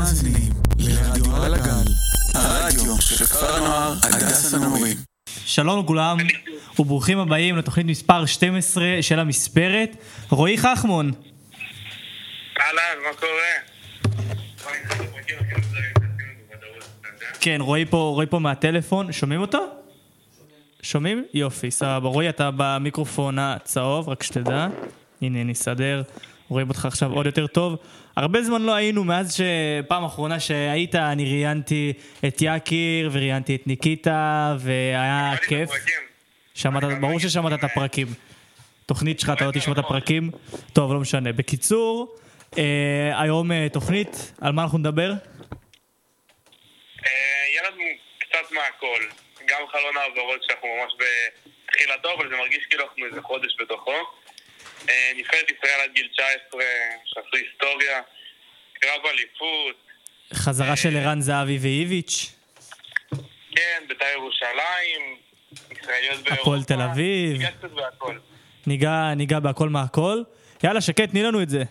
מאזינים לרדיו על הגל, הרדיו של כפר הנוער הדס הנעורים. שלום לכולם, וברוכים הבאים לתוכנית מספר 12 של המספרת. רועי חכמון, אהלן, מה קורה? כן, רועי פה, רועי פה מהטלפון, שומעים אותו? שומעים? יופי, סבבה. רועי, אתה במיקרופון הצהוב, רק שתדע. הנה, נסדר. רואים אותך עכשיו עוד יותר טוב. הרבה זמן לא היינו, מאז שפעם אחרונה שהיית, אני ראיינתי את יקיר וראיינתי את ניקיטה, והיה כיף. שמעת, ברור ששמעת את הפרקים. תוכנית שלך, אתה לא תשמע את הפרקים. טוב, לא משנה. בקיצור, אה, היום אה, תוכנית, על מה אנחנו נדבר? אה, יהיה לנו קצת מהכל. גם חלון העברות שאנחנו ממש בתחילתו, אבל זה מרגיש כאילו אנחנו איזה חודש בתוכו. אה, נבחרת ישראל עד גיל 19, שעשו היסטוריה. קרב אליפות. חזרה של ערן זהבי ואיביץ', כן, בית"ר ירושלים. ישראליות באירופה. הפועל תל אביב. ניגע, ניגע בהכל מהכל. יאללה, שקט, תני לנו את זה.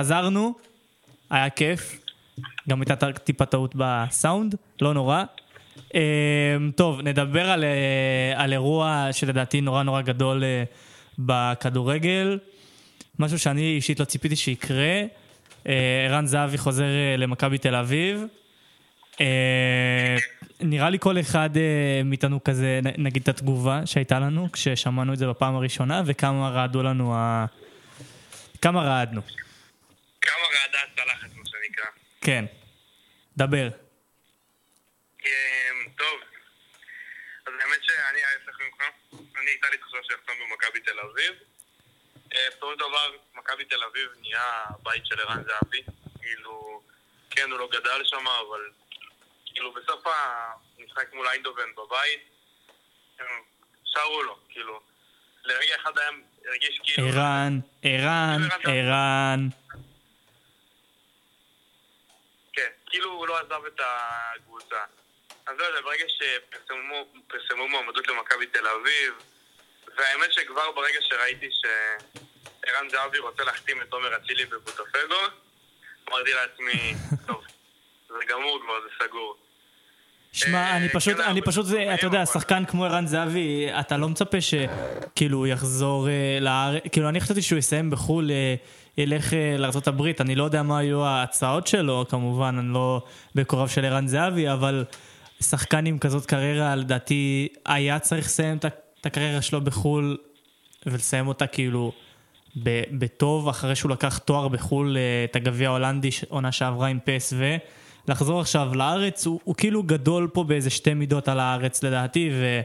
חזרנו, היה כיף. גם הייתה טיפה טעות בסאונד, לא נורא. אה, טוב, נדבר על, אה, על אירוע שלדעתי נורא נורא גדול אה, בכדורגל. משהו שאני אישית לא ציפיתי שיקרה. ערן זהבי חוזר למכבי תל אביב. אה, נראה לי כל אחד מאיתנו כזה, נגיד את התגובה שהייתה לנו כששמענו את זה בפעם הראשונה, וכמה רעדו לנו ה... כמה רעדנו. כמה רעדה הצלחת, מה שנקרא. כן. דבר. אמ, טוב, אז האמת שאני ההפך ממך, אני הייתה לי תחושה שיחתום במכבי תל אביב. אה, בסופו של דבר, מכבי תל אביב נהיה הבית של ערן זהבי. כאילו, כן, הוא לא גדל שם, אבל כאילו בסוף המשחק מול איינדובן בבית, הם שרו לו, כאילו. לרגע אחד היה הרגיש כאילו... ערן, ערן, ערן. כן, כאילו הוא לא עזב את הקבוצה. אז לא יודע, ברגע שפרסמו פרסמו מועמדות למכבי תל אביב, והאמת שכבר ברגע שראיתי שערן זהבי רוצה להחתים את עומר אצילי בבוטפגו, אמרתי לעצמי, טוב, זה גמור כבר, זה סגור. שמע, אה, אני פשוט, כן, אני פשוט, אתה יודע. שחקן כמו ערן זהבי, אתה לא מצפה שכאילו הוא יחזור אה, לארץ, כאילו אני חשבתי שהוא יסיים בחו"ל, אה, ילך אה, לארה"ב, אני לא יודע מה היו ההצעות שלו, כמובן, אני לא בקורב של ערן זהבי, אבל שחקן עם כזאת קריירה, לדעתי, היה צריך לסיים את הקריירה שלו בחו"ל, ולסיים אותה כאילו בטוב, אחרי שהוא לקח תואר בחו"ל, אה, את הגביע ההולנדי, עונה שעברה עם פסו, לחזור עכשיו לארץ, הוא, הוא כאילו גדול פה באיזה שתי מידות על הארץ לדעתי, ו...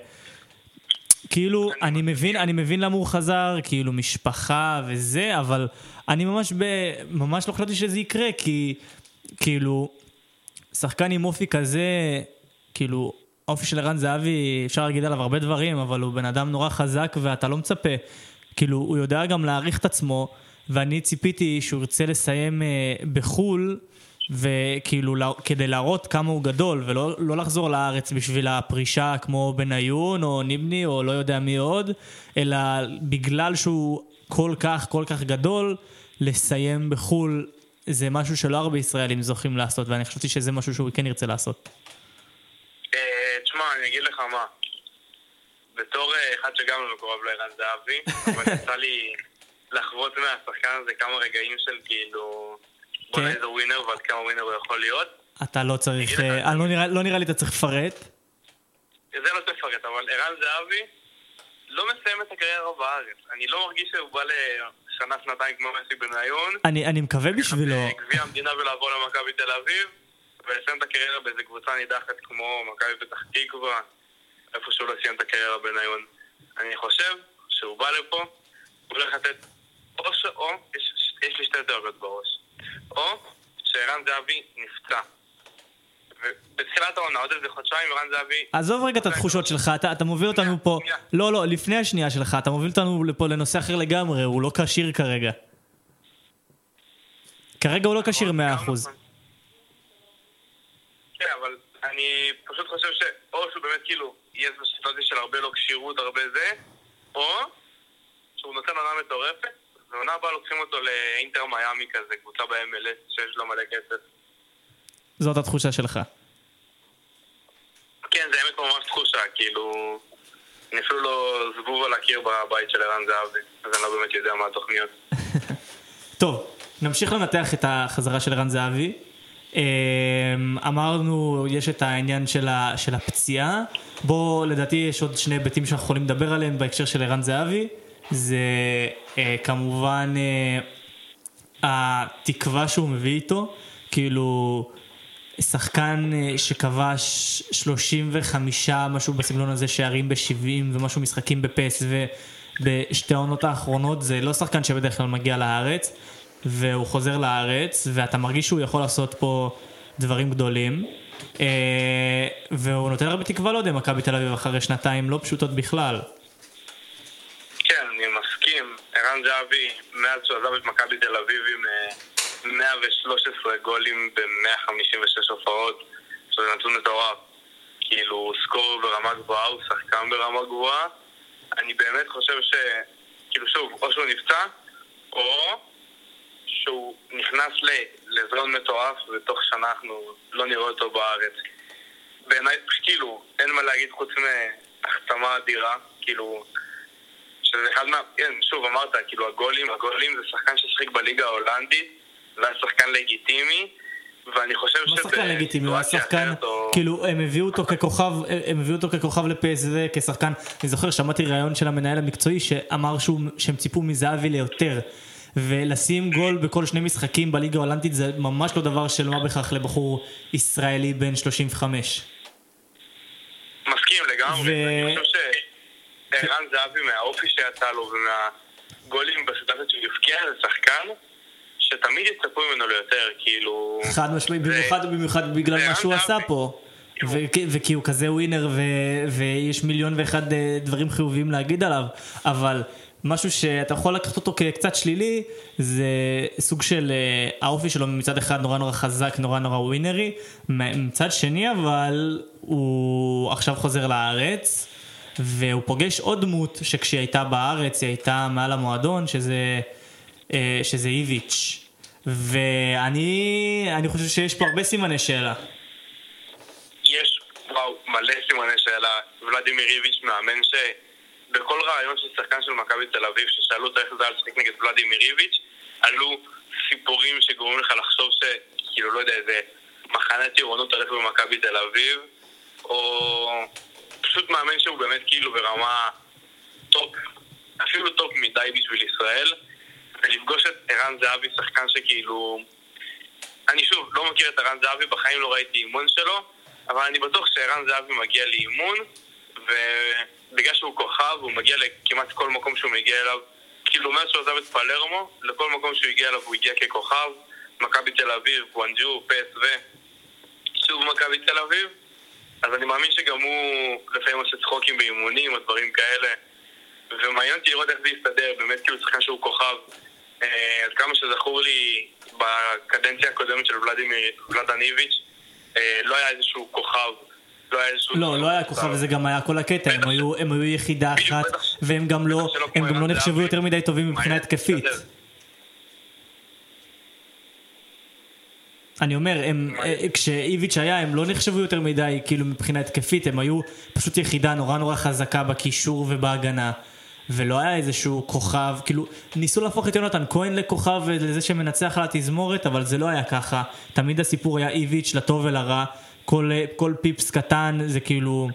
כאילו, אני מבין, אני מבין למה הוא חזר, כאילו, משפחה וזה, אבל אני ממש ב... ממש לא חשבתי שזה יקרה, כי כאילו, שחקן עם אופי כזה, כאילו, האופי של ערן זהבי, אפשר להגיד עליו הרבה דברים, אבל הוא בן אדם נורא חזק ואתה לא מצפה. כאילו, הוא יודע גם להעריך את עצמו, ואני ציפיתי שהוא ירצה לסיים אה, בחו"ל, וכאילו, כדי להראות כמה הוא גדול, ולא לא לחזור לארץ בשביל הפרישה כמו בניון, או ניבני, או לא יודע מי עוד, אלא בגלל שהוא כל כך, כל כך גדול, לסיים בחו"ל זה משהו שלא הרבה ישראלים זוכים לעשות, ואני חשבתי שזה משהו שהוא כן ירצה לעשות. אה, תשמע, אני אגיד לך מה. בתור אה, אחד שגם לא מקורב לערן זהבי, אבל יצא לי לחוות מהשחקן הזה כמה רגעים של כאילו... בוא'נה כן. איזה ווינר ועד כמה ווינר הוא יכול להיות. אתה לא צריך, אה, אני לא נראה, לא נראה לי אתה צריך לפרט. זה לא תפרט, אבל ערן זהבי לא מסיים את הקריירה בארץ. אני לא מרגיש שהוא בא לשנה, שנתיים כמו מסי בניון. אני, מקווה בשבילו, גביע המדינה ולעבור למכבי תל אביב, ולסיים את הקריירה באיזה קבוצה נידחת כמו מכבי פתח תקווה, איפה שהוא לא את הקריירה בניון. אני חושב שהוא בא לפה, הוא הולך לתת או ש... או, יש, יש לי שתי תיאוריות בראש. או שערן זהבי נפצע. ובתחילת העונה, עוד איזה חודשיים, ערן זהבי... עזוב רגע את התחושות שלך, אתה, אתה מוביל אותנו פה, שנייה. לא, לא, לפני השנייה שלך, אתה מוביל אותנו לפה לנושא אחר לגמרי, הוא לא כשיר כרגע. כרגע הוא לא כשיר 100%. כן, אבל אני פשוט חושב שאו שהוא באמת כאילו יהיה איזו סיטואציה של הרבה לא כשירות, הרבה זה, או שהוא נותן עונה מטורפת, ועונה הבאה לוקחים אותו לאינטר מיאמי כזה, קבוצה ב-MLS שיש לה מלא כסף. זאת התחושה שלך. כן, זה האמת ממש תחושה, כאילו... אני אפילו לא זבוב על הקיר בבית של ערן זהבי, אז אני לא באמת יודע מה התוכניות. טוב, נמשיך לנתח את החזרה של ערן זהבי. אמ, אמרנו, יש את העניין של, ה, של הפציעה. בוא, לדעתי יש עוד שני היבטים שאנחנו יכולים לדבר עליהם בהקשר של ערן זהבי. זה אה, כמובן אה, התקווה שהוא מביא איתו. כאילו, שחקן אה, שכבש 35 משהו בסגנון הזה שערים ב-70 ומשהו משחקים בפס ובשתי העונות האחרונות זה לא שחקן שבדרך כלל מגיע לארץ והוא חוזר לארץ ואתה מרגיש שהוא יכול לעשות פה דברים גדולים אה, והוא נותן הרבה תקווה, לא יודע, מכבי תל אביב אחרי שנתיים לא פשוטות בכלל. כן, אני מסכים. ערן זהבי, מאז שהוא עזב את מכבי תל אביב עם אה, 113 גולים ב-156 הופעות, שזה נתון מטורף. כאילו, סקור ברמה גבוהה, הוא שחקן ברמה גבוהה. אני באמת חושב ש... כאילו, שוב, או שהוא נפצע, או שהוא נכנס ל- לזון מטורף, ותוך שנה אנחנו לא נראה אותו בארץ. בעיניי, כאילו, אין מה להגיד חוץ מהחתמה אדירה, כאילו, שזה אחד מה... כן, שוב, אמרת, כאילו, הגולים, הגולים זה שחקן ששיחק בליגה ההולנדית, והיה שחקן לגיטימי, ואני חושב לא שחקן לגיטימי, הוא היה שחקן, או- כאילו הם הביאו אותו ככוכב, הם הביאו אותו ככוכב לפסו, כשחקן, אני זוכר, שמעתי ראיון של המנהל המקצועי שאמר שהוא, שהם ציפו מזהבי ליותר. ולשים גול בכל שני משחקים בליגה ההולנדית זה ממש לא דבר של מה בכך לבחור ישראלי בן 35. מסכים לגמרי, ו- אני חושב שערן זהבי מהאופי שיצא לו ומהגולים בסיטואציות שהוא הבקיע זה שחקן שתמיד יצפו ממנו ליותר, כאילו... חד משמעית, במיוחד, במיוחד בגלל מה שהוא. עשה פה. וכי- הוא כזה ווינר ויש מיליון ואחד אה, דברים חיוביים להגיד עליו, אבל משהו שאתה יכול לקחת אותו כקצת שלילי, זה סוג של אה, האופי שלו מצד אחד נורא נורא חזק, נורא נורא ווינרי, מצד שני אבל הוא עכשיו חוזר לארץ. והוא פוגש עוד דמות שכשהיא הייתה בארץ היא הייתה מעל המועדון, שזה, אה, שזה איביץ'. ואני אני חושב שיש פה הרבה סימני שאלה. יש, וואו, מלא סימני שאלה. ולדימיר איביץ' מאמן שבכל רעיון של שחקן של מכבי תל אביב, ששאלו אותו איך זה היה לשחק נגד ולדימיר איביץ', עלו סיפורים שגורמים לך לחשוב ש... כאילו, לא יודע, איזה מחנה טירונות הולך במכבי תל אביב, או פשוט מאמן שהוא באמת כאילו ברמה טופ, אפילו טופ מדי בשביל ישראל, ולפגוש את ערן זהבי, שחקן שכאילו... אני שוב, לא מכיר את ערן זהבי, בחיים לא ראיתי אימון שלו, אבל אני בטוח שערן זהבי מגיע לאימון, בגלל שהוא כוכב, הוא מגיע לכמעט כל מקום שהוא מגיע אליו. כאילו, מאז שהוא עזב את פלרמו, לכל מקום שהוא הגיע אליו הוא הגיע ככוכב. מכבי תל אביב, גואנג'ו, פסוו, שוב מכבי תל אביב. אז אני מאמין שגם הוא לפעמים עושה צחוקים באימונים או דברים כאלה. ומעניין אותי לראות איך זה יסתדר, באמת כאילו שחקן שהוא כוכב. אה, עד כמה שזכור לי, בקדנציה הקודמת של ולדן איביץ', אה, לא היה איזשהו כוכב. לא היה. לא, לא היה כוכב, וזה גם היה כל הקטע, הם היו, יחידה אחת. והם גם לא, לא נחשבו. יותר מדי טובים מבחינה התקפית. אני אומר, הם, אה, כשאיביץ' היה, הם לא נחשבו יותר מדי, כאילו, מבחינה התקפית, הם היו פשוט יחידה נורא נורא חזקה בקישור ובהגנה. ולא היה איזשהו כוכב, כאילו, ניסו להפוך את יונתן כהן לכוכב ולזה שמנצח על התזמורת, אבל זה לא היה ככה. תמיד הסיפור היה איביץ', לטוב ולרע. כל, אה, כל פיפס קטן זה כאילו...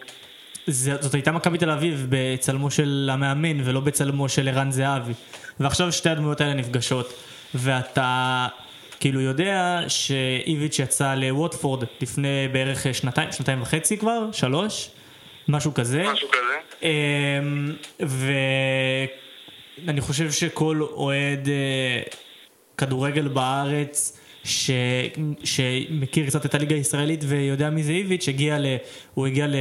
זה, זאת הייתה מכבי תל אביב בצלמו של המאמן ולא בצלמו של ערן זהבי. ועכשיו שתי הדמויות האלה נפגשות. ואתה כאילו יודע שאיביץ' יצא לווטפורד לפני בערך שנתיים, שנתיים וחצי כבר, שלוש, משהו כזה. משהו כזה. אמ, ואני חושב שכל אוהד אה, כדורגל בארץ ש... שמכיר קצת את הליגה הישראלית ויודע מי זה איביץ', הגיע ל... הוא הגיע ל...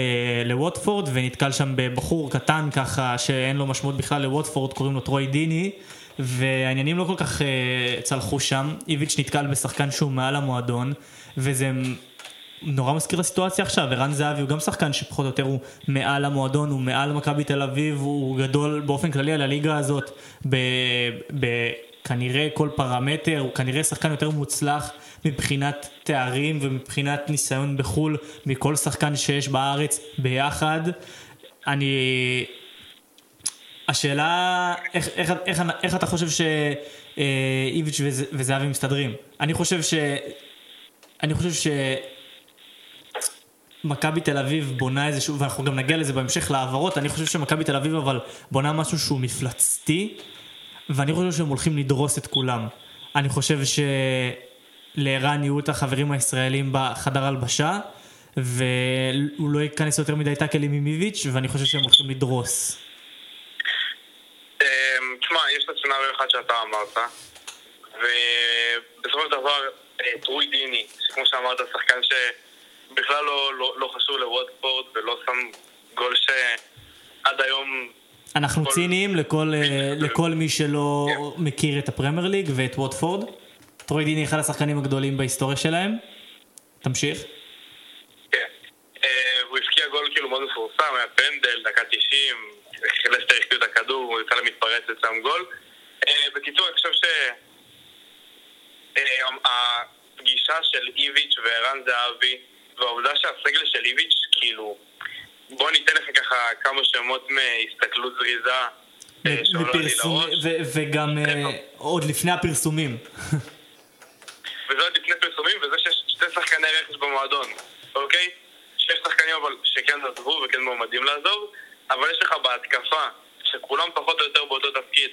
לווטפורד ונתקל שם בבחור קטן ככה שאין לו משמעות בכלל לווטפורד, קוראים לו טרוי דיני והעניינים לא כל כך uh, צלחו שם, איביץ' נתקל בשחקן שהוא מעל המועדון וזה נורא מזכיר לסיטואציה עכשיו, ערן זהבי הוא גם שחקן שפחות או יותר הוא מעל המועדון, הוא מעל מכבי תל אביב, הוא גדול באופן כללי על הליגה הזאת בכנראה כל פרמטר, הוא כנראה שחקן יותר מוצלח מבחינת תארים ומבחינת ניסיון בחו"ל מכל שחקן שיש בארץ ביחד. אני... השאלה, איך, איך, איך, איך אתה חושב שאיביץ' וז- וזהבי מסתדרים? אני חושב ש... אני חושב ש... מכבי תל אביב בונה איזשהו, ואנחנו גם נגיע לזה בהמשך להעברות, אני חושב שמכבי תל אביב אבל בונה משהו שהוא מפלצתי, ואני חושב שהם הולכים לדרוס את כולם. אני חושב שלערן יהיו את החברים הישראלים בחדר הלבשה, והוא לא ייכנס יותר מדי טאקלים עם איביץ', ואני חושב שהם הולכים לדרוס. אמ, תשמע, יש את הסצנריו אחד שאתה אמרת, ובסופו של דבר, אה, טרוי דיני, שכמו שאמרת, שחקן שבכלל לא, לא, לא חשוב לווטפורד ולא שם גול שעד היום... אנחנו כל- ציניים לכל, אה, כן. לכל מי שלא מכיר את הפרמייר ליג ואת ווטפורד. טרוי דיני אחד השחקנים הגדולים בהיסטוריה שלהם. תמשיך. כן. אה, הוא הבקיע גול כאילו מאוד מפורסם, היה פנדל, דקה 90, לסטר החטיאו את הכדור, הוא יצא למתפרצת, שם גול. אה, בקיצור, אני חושב ש... הפגישה של איביץ' וערן זהבי, והעובדה שהסגל של איביץ', כאילו... בוא ניתן לך ככה כמה שמות מהסתכלות זריזה אה, בפרסום-. ו- וגם אה, כן. עוד לפני הפרסומים. וזה עוד לפני פרסומים, וזה שיש שתי שחקני רכש במועדון, אוקיי? שיש שחקנים אבל שכן עזבו וכן מועמדים לעזוב, אבל יש לך בהתקפה, שכולם פחות או יותר באותו תפקיד,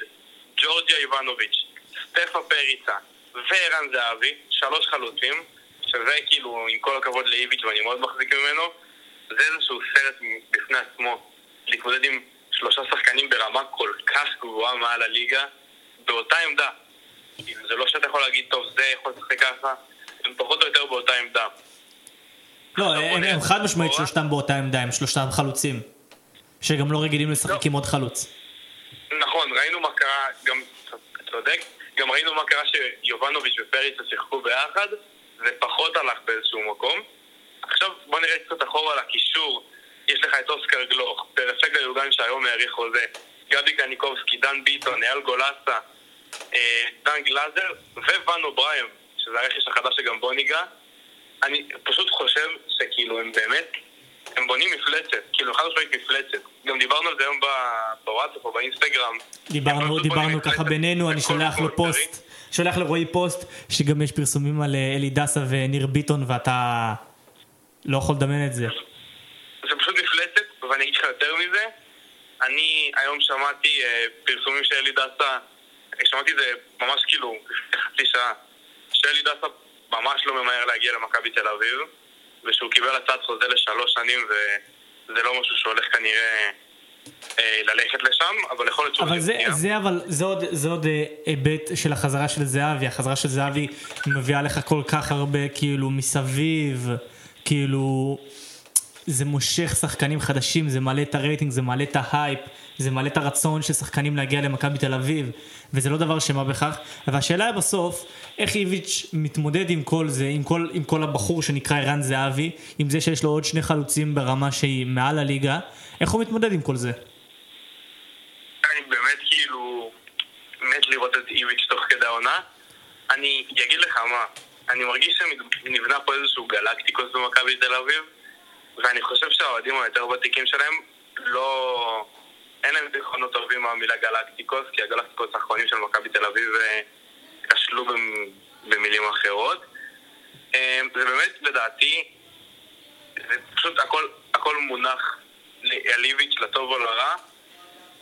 ג'ורג'יה איבנוביץ', סטפה פריצה וערן זהבי, שלוש חלוצים, שזה כאילו, עם כל הכבוד לאיביץ' ואני מאוד מחזיק ממנו, זה איזשהו סרט בפני עצמו, להתמודד עם שלושה שחקנים ברמה כל כך גבוהה מעל הליגה, באותה עמדה. זה לא שאתה יכול להגיד, טוב, זה יכול לשחק ככה, הם פחות או יותר באותה עמדה. לא, הם, הם חד משמעית. שלושתם באותה עמדה, הם שלושתם חלוצים. שגם לא רגילים לשחק עם עוד חלוץ. נכון, ראינו מה קרה, גם, אתה צודק, גם ראינו מה קרה שיובנוביץ' ופריצה שיחקו ביחד, זה פחות הלך באיזשהו מקום. עכשיו בוא נראה קצת אחורה לקישור, יש לך את אוסקר גלוך, פרפה גויאגן שהיום האריך חוזה, גבי קניקובסקי, דן ביטון, אייל גולסה, אה, דן גלאזר ו-ואן אוברהיים, שזה הרכש החדש שגם בו ניגע. אני פשוט חושב שכאילו הם באמת, הם בונים מפלצת, כאילו חד משמעית מפלצת. גם דיברנו על זה היום בוואטסאפ או באינסטגרם. דיברנו, דיברנו ככה בינינו, אני שולח לו. פוסט, שולח לרועי פוסט, שגם יש פרסומים על אה, אלי דסה וניר ביטון, ואתה לא יכול לדמיין את זה. זה פשוט מפלצת, ואני אגיד לך יותר מזה, אני היום שמעתי אה, פרסומים של אלי דסה, אני שמעתי את זה ממש כאילו חצי שעה, שאלי דסה ממש לא ממהר להגיע למכבי תל אביב, ושהוא קיבל הצעת חוזה לשלוש שנים, וזה לא משהו שהולך כנראה אה, ללכת לשם, אבל יכול להיות שהוא... אבל זה, יפתיע. זה, אבל, זה עוד, זה עוד אה, היבט של החזרה של זהבי, החזרה של זהבי מביאה לך כל כך הרבה כאילו מסביב, כאילו זה מושך שחקנים חדשים, זה מעלה את הרייטינג, זה מעלה את ההייפ, זה מעלה את הרצון של שחקנים להגיע למכבי תל אביב, וזה לא דבר של מה בכך, והשאלה היא בסוף, איך איביץ' מתמודד עם כל זה, עם כל, עם כל הבחור שנקרא ערן זהבי, עם זה שיש לו עוד שני חלוצים ברמה שהיא מעל הליגה, איך הוא מתמודד עם כל זה? אני כאילו לראות את איביץ' תוך כדי העונה. אני אגיד לך מה, אני מרגיש שנבנה פה איזשהו גלקטיקוס במכבי תל אביב, ואני חושב שהאוהדים היותר ותיקים שלהם לא... אין להם זיכרונות טובים מהמילה גלקטיקוס, כי הגלקטיקוס האחרונים של מכבי תל אביב אה, כשלו במ- במילים אחרות. אה, זה באמת, לדעתי, זה פשוט הכל, הכל מונח על איביץ' לטוב או לרע,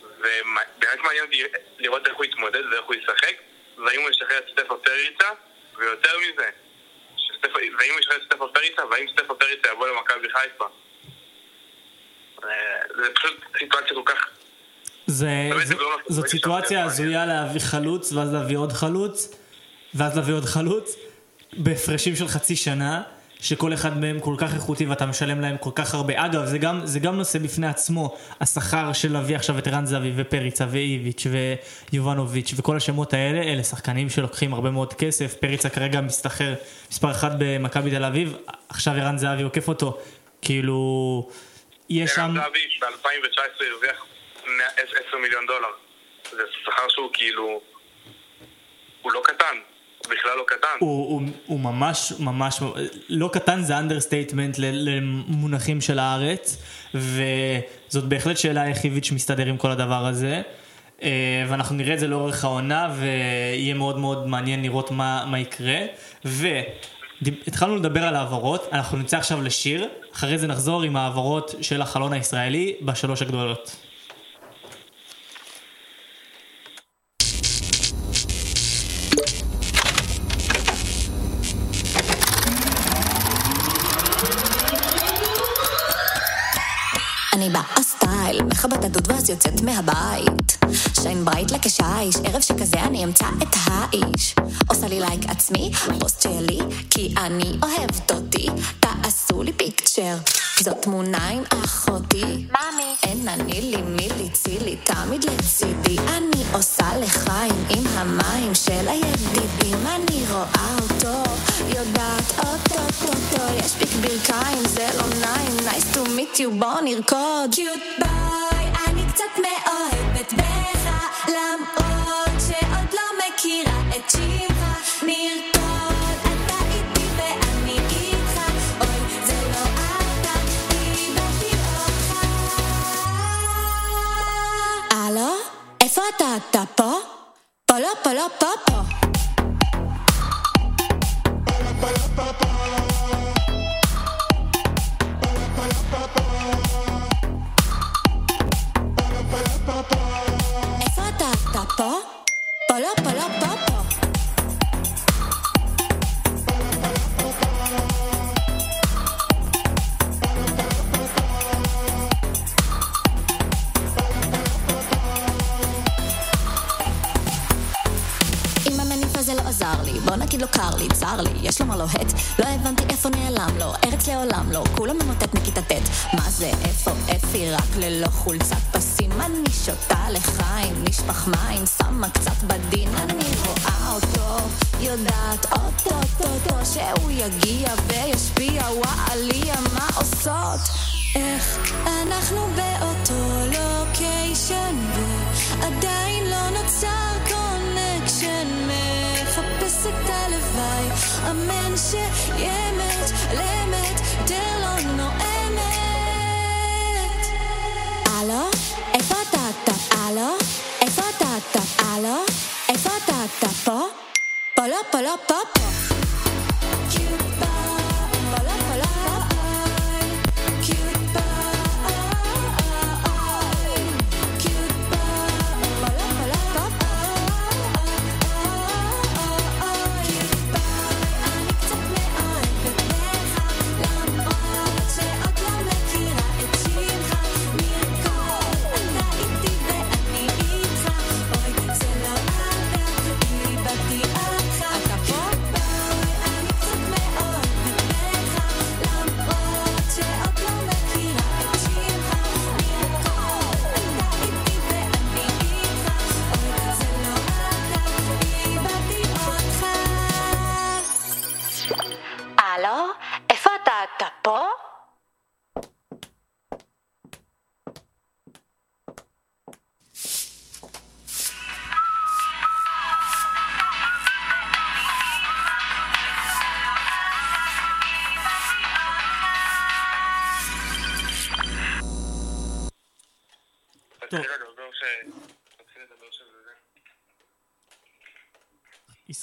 ובאמת מעניין אותי לראות איך הוא יתמודד ואיך הוא ישחק, והאם הוא ישחרר את סטפו פריצה, ויותר מזה, שסטפ... והאם הוא ישחרר את סטפו פריצה, והאם סטפו פריצה יבוא למכבי חיפה. אה, זה פשוט סיטואציה כל כך... זה, זו, זה לא- זאת לא סיטואציה אפשר הזויה להביא חלוץ, ואז להביא עוד חלוץ, ואז להביא עוד חלוץ, בהפרשים של חצי שנה, שכל אחד מהם כל כך איכותי ואתה משלם להם כל כך הרבה. אגב, זה גם, זה גם נושא בפני עצמו, השכר של להביא עכשיו את ערן זהבי ופריצה ואיביץ' ויובנוביץ' וכל השמות האלה, אלה שחקנים שלוקחים הרבה מאוד כסף. פריצה כרגע מסתחר מספר אחת במכבי תל אביב, עכשיו ערן זהבי עוקף אותו. כאילו, יש שם... ערן זהבי ב-2019 הרוויח 10 מיליון דולר. זה שכר שהוא כאילו... הוא לא קטן. בכלל לא קטן. הוא, הוא, הוא ממש ממש לא קטן זה understatement למונחים של הארץ וזאת בהחלט שאלה איך איביץ' מסתדר עם כל הדבר הזה. אה, ואנחנו נראה את זה לאורך העונה ויהיה מאוד מאוד מעניין לראות מה, מה יקרה. והתחלנו לדבר על העברות אנחנו נצא עכשיו לשיר אחרי זה נחזור עם העברות של החלון הישראלי בשלוש הגדולות מהבית. שיין ברייט לכשיש, ערב שכזה אני אמצא את האיש. עושה לי לייק עצמי, פוסט שלי, כי אני אוהבת אותי. תעשו לי פיקצ'ר, זאת תמונה עם אחותי. מאמי. אין אני לי מי ליצילי, תמיד לצידי. אני עושה לחיים עם המים של הידידים. אני רואה אותו, יודעת אוטוטוטו, יש פיק ברכיים, זה לא נעים, nice to meet you, בוא נרקוד. קיוט אוטוטוטו, שהוא יגיע וישפיע, וואליה, מה עושות? איך אנחנו באותו לוקיישן ועדיין לא נוצר קונקשן מחפש את הלוואי אמן שיהיה אמת לאמת יותר לא נואמת הלו? איפה אתה? הלו? איפה אתה? הלו? איפה אתה? פה? פה לא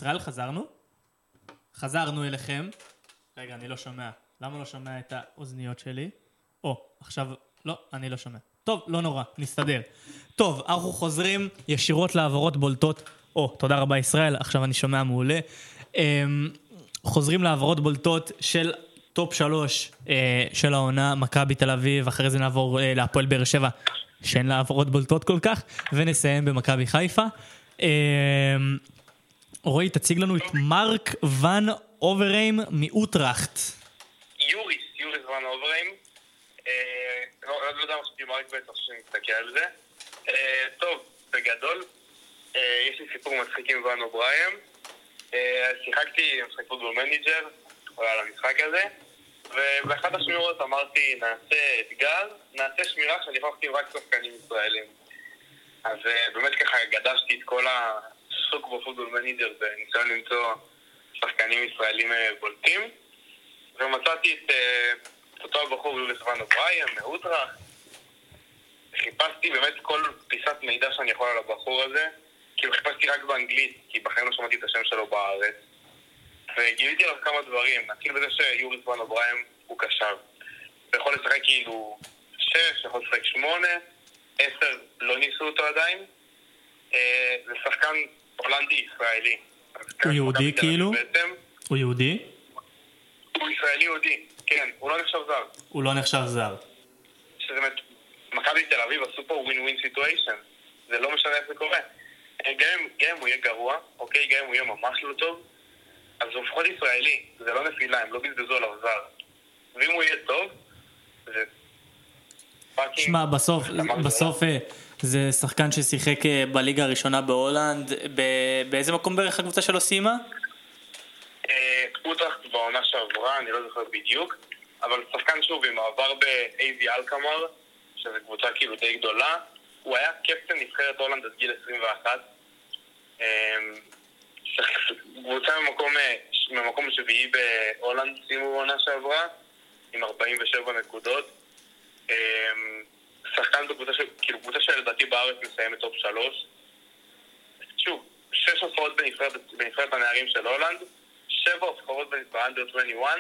ישראל, חזרנו? חזרנו אליכם. רגע, אני לא שומע. למה לא שומע את האוזניות שלי? או, עכשיו, לא, אני לא שומע. טוב, לא נורא, נסתדר. טוב, אנחנו חוזרים ישירות להעברות בולטות. או, תודה רבה ישראל, עכשיו אני שומע מעולה. אמ, חוזרים להעברות בולטות של טופ שלוש אה, של העונה, מכבי תל אביב, אחרי זה נעבור אה, להפועל באר שבע, שאין לה העברות בולטות כל כך, ונסיים במכבי חיפה. אמ, רועי, תציג לנו את מרק ון אוברהיים מאוטראכט. יוריס, יוריס ון אוברהיים. אה, לא לא יודע מה חשבתי מרק בטח שאני מסתכל על זה. אה, טוב, בגדול, אה, יש לי סיפור מצחיק עם ון אוברהיים. אה, שיחקתי משחק Football Manager, על המשחק הזה, ובאחת השמירות אמרתי, נעשה אתגר, נעשה שמירה שאני אחתים רק שחקנים ישראלים. אז באמת ככה גדשתי את כל העיסוק ב Football Manager בניסיון למצוא שחקנים ישראלים אה, בולטים. ומצאתי את, אה, אותו הבחור יוריס ון מאוטרכט. חיפשתי באמת כל פיסת מידע שאני יכול על הבחור הזה. כאילו חיפשתי רק באנגלית, כי בחיים לא שמעתי את השם שלו בארץ. וגיליתי עליו כמה דברים. נתחיל בזה שיוריס ון אוברהיים הוא קשר. הוא יכול לשחק כאילו שש, יכול לשחק שמונה, עשר, לא ניסו אותו עדיין. אה, זה שחקן הולנדי-ישראלי. הוא יהודי כאילו? הוא יהודי? הוא ישראלי יהודי, כן, הוא לא נחשב זר. הוא לא נחשב זר. שזה באמת, מכבי תל אביב עשו פה ווין ווין סיטואשן. זה לא משנה איך זה קורה. אה, גם אם- הוא יהיה גרוע, אוקיי, גם אם הוא יהיה ממש לא טוב, אז הוא לפחות ישראלי, זה לא נפילה, הם לא בזבזו עליו זר. ואם הוא יהיה טוב, זה... שמע, בסוף, אמרתי, בסוף אה, זה שחקן ששיחק אה, בליגה הראשונה בהולנד, באיזה מקום בערך הקבוצה שלו סיימה? אה, אוטראכט בעונה שעברה, אני לא זוכר בדיוק, אבל שחקן שוב עם מעבר ב-AV אלקמר, שזו קבוצה כאילו די גדולה, הוא היה קפטן נבחרת הולנד עד גיל 21. אה, קבוצה ממקום, אה, ממקום שביעי בהולנד סיימו בעונה שעברה, עם 47 נקודות. שחקן בקבוצה, ש- כאילו קבוצה שלדעתי בארץ מסיימת top 3. שוב, שש הופעות בנבחרת, הנערים של הולנד, שבע הופעות ב-under 21,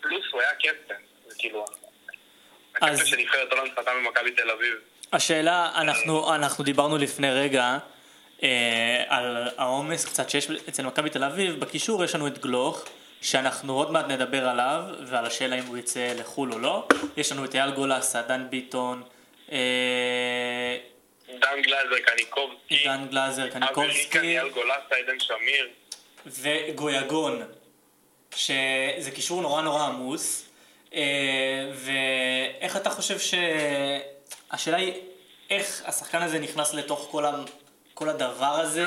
פלוס הוא היה קפטן. זה כאילו... הקפטן אז- של נבחרת הולנד חתם במכבי תל אביב. השאלה, אנחנו, אנחנו דיברנו לפני רגע אה, על העומס קצת שיש אצל מכבי תל אביב, בקישור יש לנו את גלוך, שאנחנו עוד מעט נדבר עליו, ועל השאלה אם הוא יצא לחו"ל או לא. יש לנו את אייל גולסה, דן ביטון, דן גלאזר, קניקובסקי, דן גלאזר, אבי קניקובסקי אייל גולסה, עדן שמיר. וגויגון, שזה קישור נורא נורא עמוס. אה, ואיך אתה חושב ש... השאלה היא, איך השחקן הזה נכנס לתוך כל, ה... כל הדבר הזה,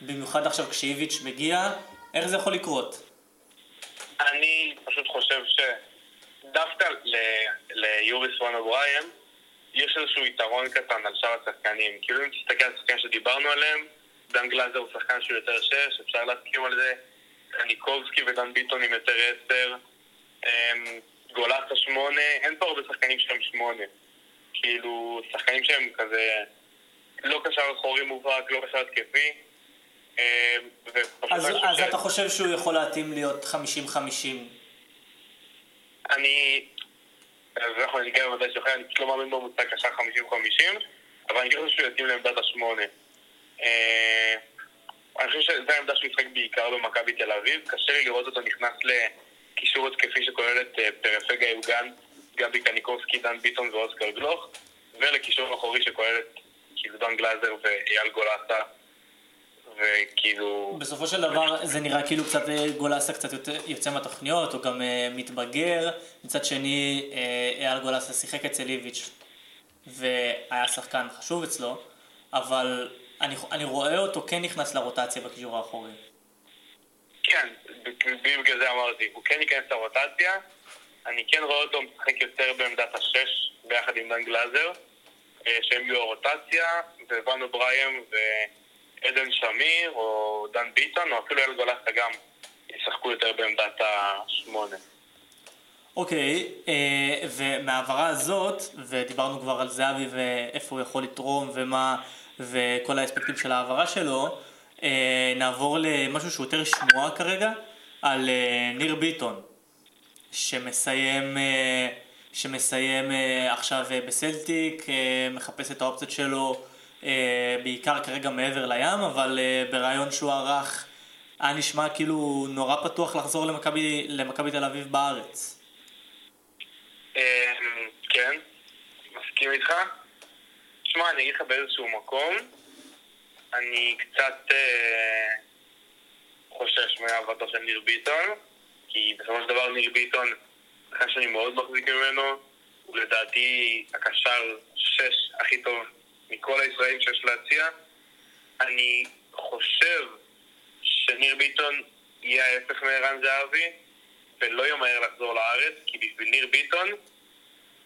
במיוחד עכשיו כשאיביץ' מגיע, איך זה יכול לקרות? אני פשוט חושב שדווקא ל- ליוריס וואן אברהם יש איזשהו יתרון קטן על שאר השחקנים. כאילו אם תסתכל על השחקנים שדיברנו עליהם, דן גלאזר הוא שחקן שהוא יותר שש, אפשר להסכים על זה. קניקובסקי ודן ביטון עם יותר עשר. אמ, גולסה שמונה, אין פה הרבה שחקנים שהם שמונה. כאילו, שחקנים שהם כזה לא קשר אחורי מובהק, לא קשר התקפי. אמ, אז, אז ש- אתה חושב שהוא יכול להתאים להיות 50-50? אני... אז אנחנו ניגע בוודאי שלך, אני פשוט לא מאמין במוצג קשר 50-50, אבל אני חושב שהוא יתאים לעמדת השמונה. אה, אני חושב שזו העמדה שהוא ישחק בעיקר במכבי תל אביב. קשה לי לראות אותו נכנס לקישור התקפי שכולל את אה, פרפגה יוגן, גבי קניקובסקי, דן ביטון ואוסקר גלוך, ולקישור אחורי שכולל את דן גלאזר ואייל גולסה, וכאילו... בסופו של דבר זה נראה כאילו קצת אה, גולסה קצת יוצא מהתוכניות, הוא גם אה, מתבגר. מצד שני, אה, אייל גולסה שיחק אצל איביץ' והיה שחקן חשוב אצלו, אבל אני, אני רואה אותו כן נכנס לרוטציה בקישור האחורי. כן, בגלל זה אמרתי, הוא כן ייכנס לרוטציה, אני כן רואה אותו משחק יותר בעמדת השש ביחד עם דן גלאזר, שהם יהיו הרוטציה, וואן אברהם ועדן שמיר, או דן ביטון, או אפילו אל גולסה גם, ישחקו יותר בעמדת השמונה. אוקיי, אה, ומההעברה הזאת, ודיברנו כבר על זהבי ואיפה הוא יכול לתרום ומה, וכל האספקטים של ההעברה שלו, אה, נעבור למשהו שהוא יותר שמועה כרגע, על אה, ניר ביטון, שמסיים, שמסיים עכשיו בסלטיק, מחפש את האופציות שלו בעיקר כרגע מעבר לים, אבל אה, בריאיון שהוא ערך היה נשמע כאילו נורא פתוח לחזור למכבי למכבי תל אביב בארץ. אה, כן, מסכים איתך. שמע, אני אגיד לך באיזשהו מקום, אני קצת אה, חושש מאהבתו של ניר ביטון, כי בסופו של דבר ניר ביטון, אחרי שאני מאוד מחזיק ממנו, הוא לדעתי הקשר שש הכי טוב מכל הישראלים שיש להציע. אני חושב שניר ביטון יהיה ההפך מערן זהבי, ולא ימהר לחזור לארץ, כי בשביל ניר ביטון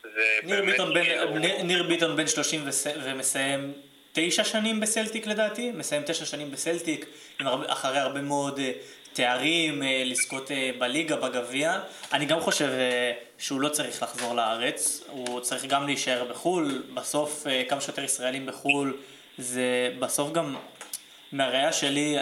זה ניר באמת ביטון, בן, כאילו- ניר, ביטון בן 30 וס, ומסיים תשע שנים בסלטיק לדעתי, מסיים תשע שנים בסלטיק, הרבה, אחרי הרבה מאוד אה, תארים, אה, לזכות אה, בליגה, בגביע. אני גם חושב אה, שהוא לא צריך לחזור לארץ, הוא צריך גם להישאר בחו"ל, בסוף כמה שיותר ישראלים בחו"ל, זה בסוף גם מהראייה שלי,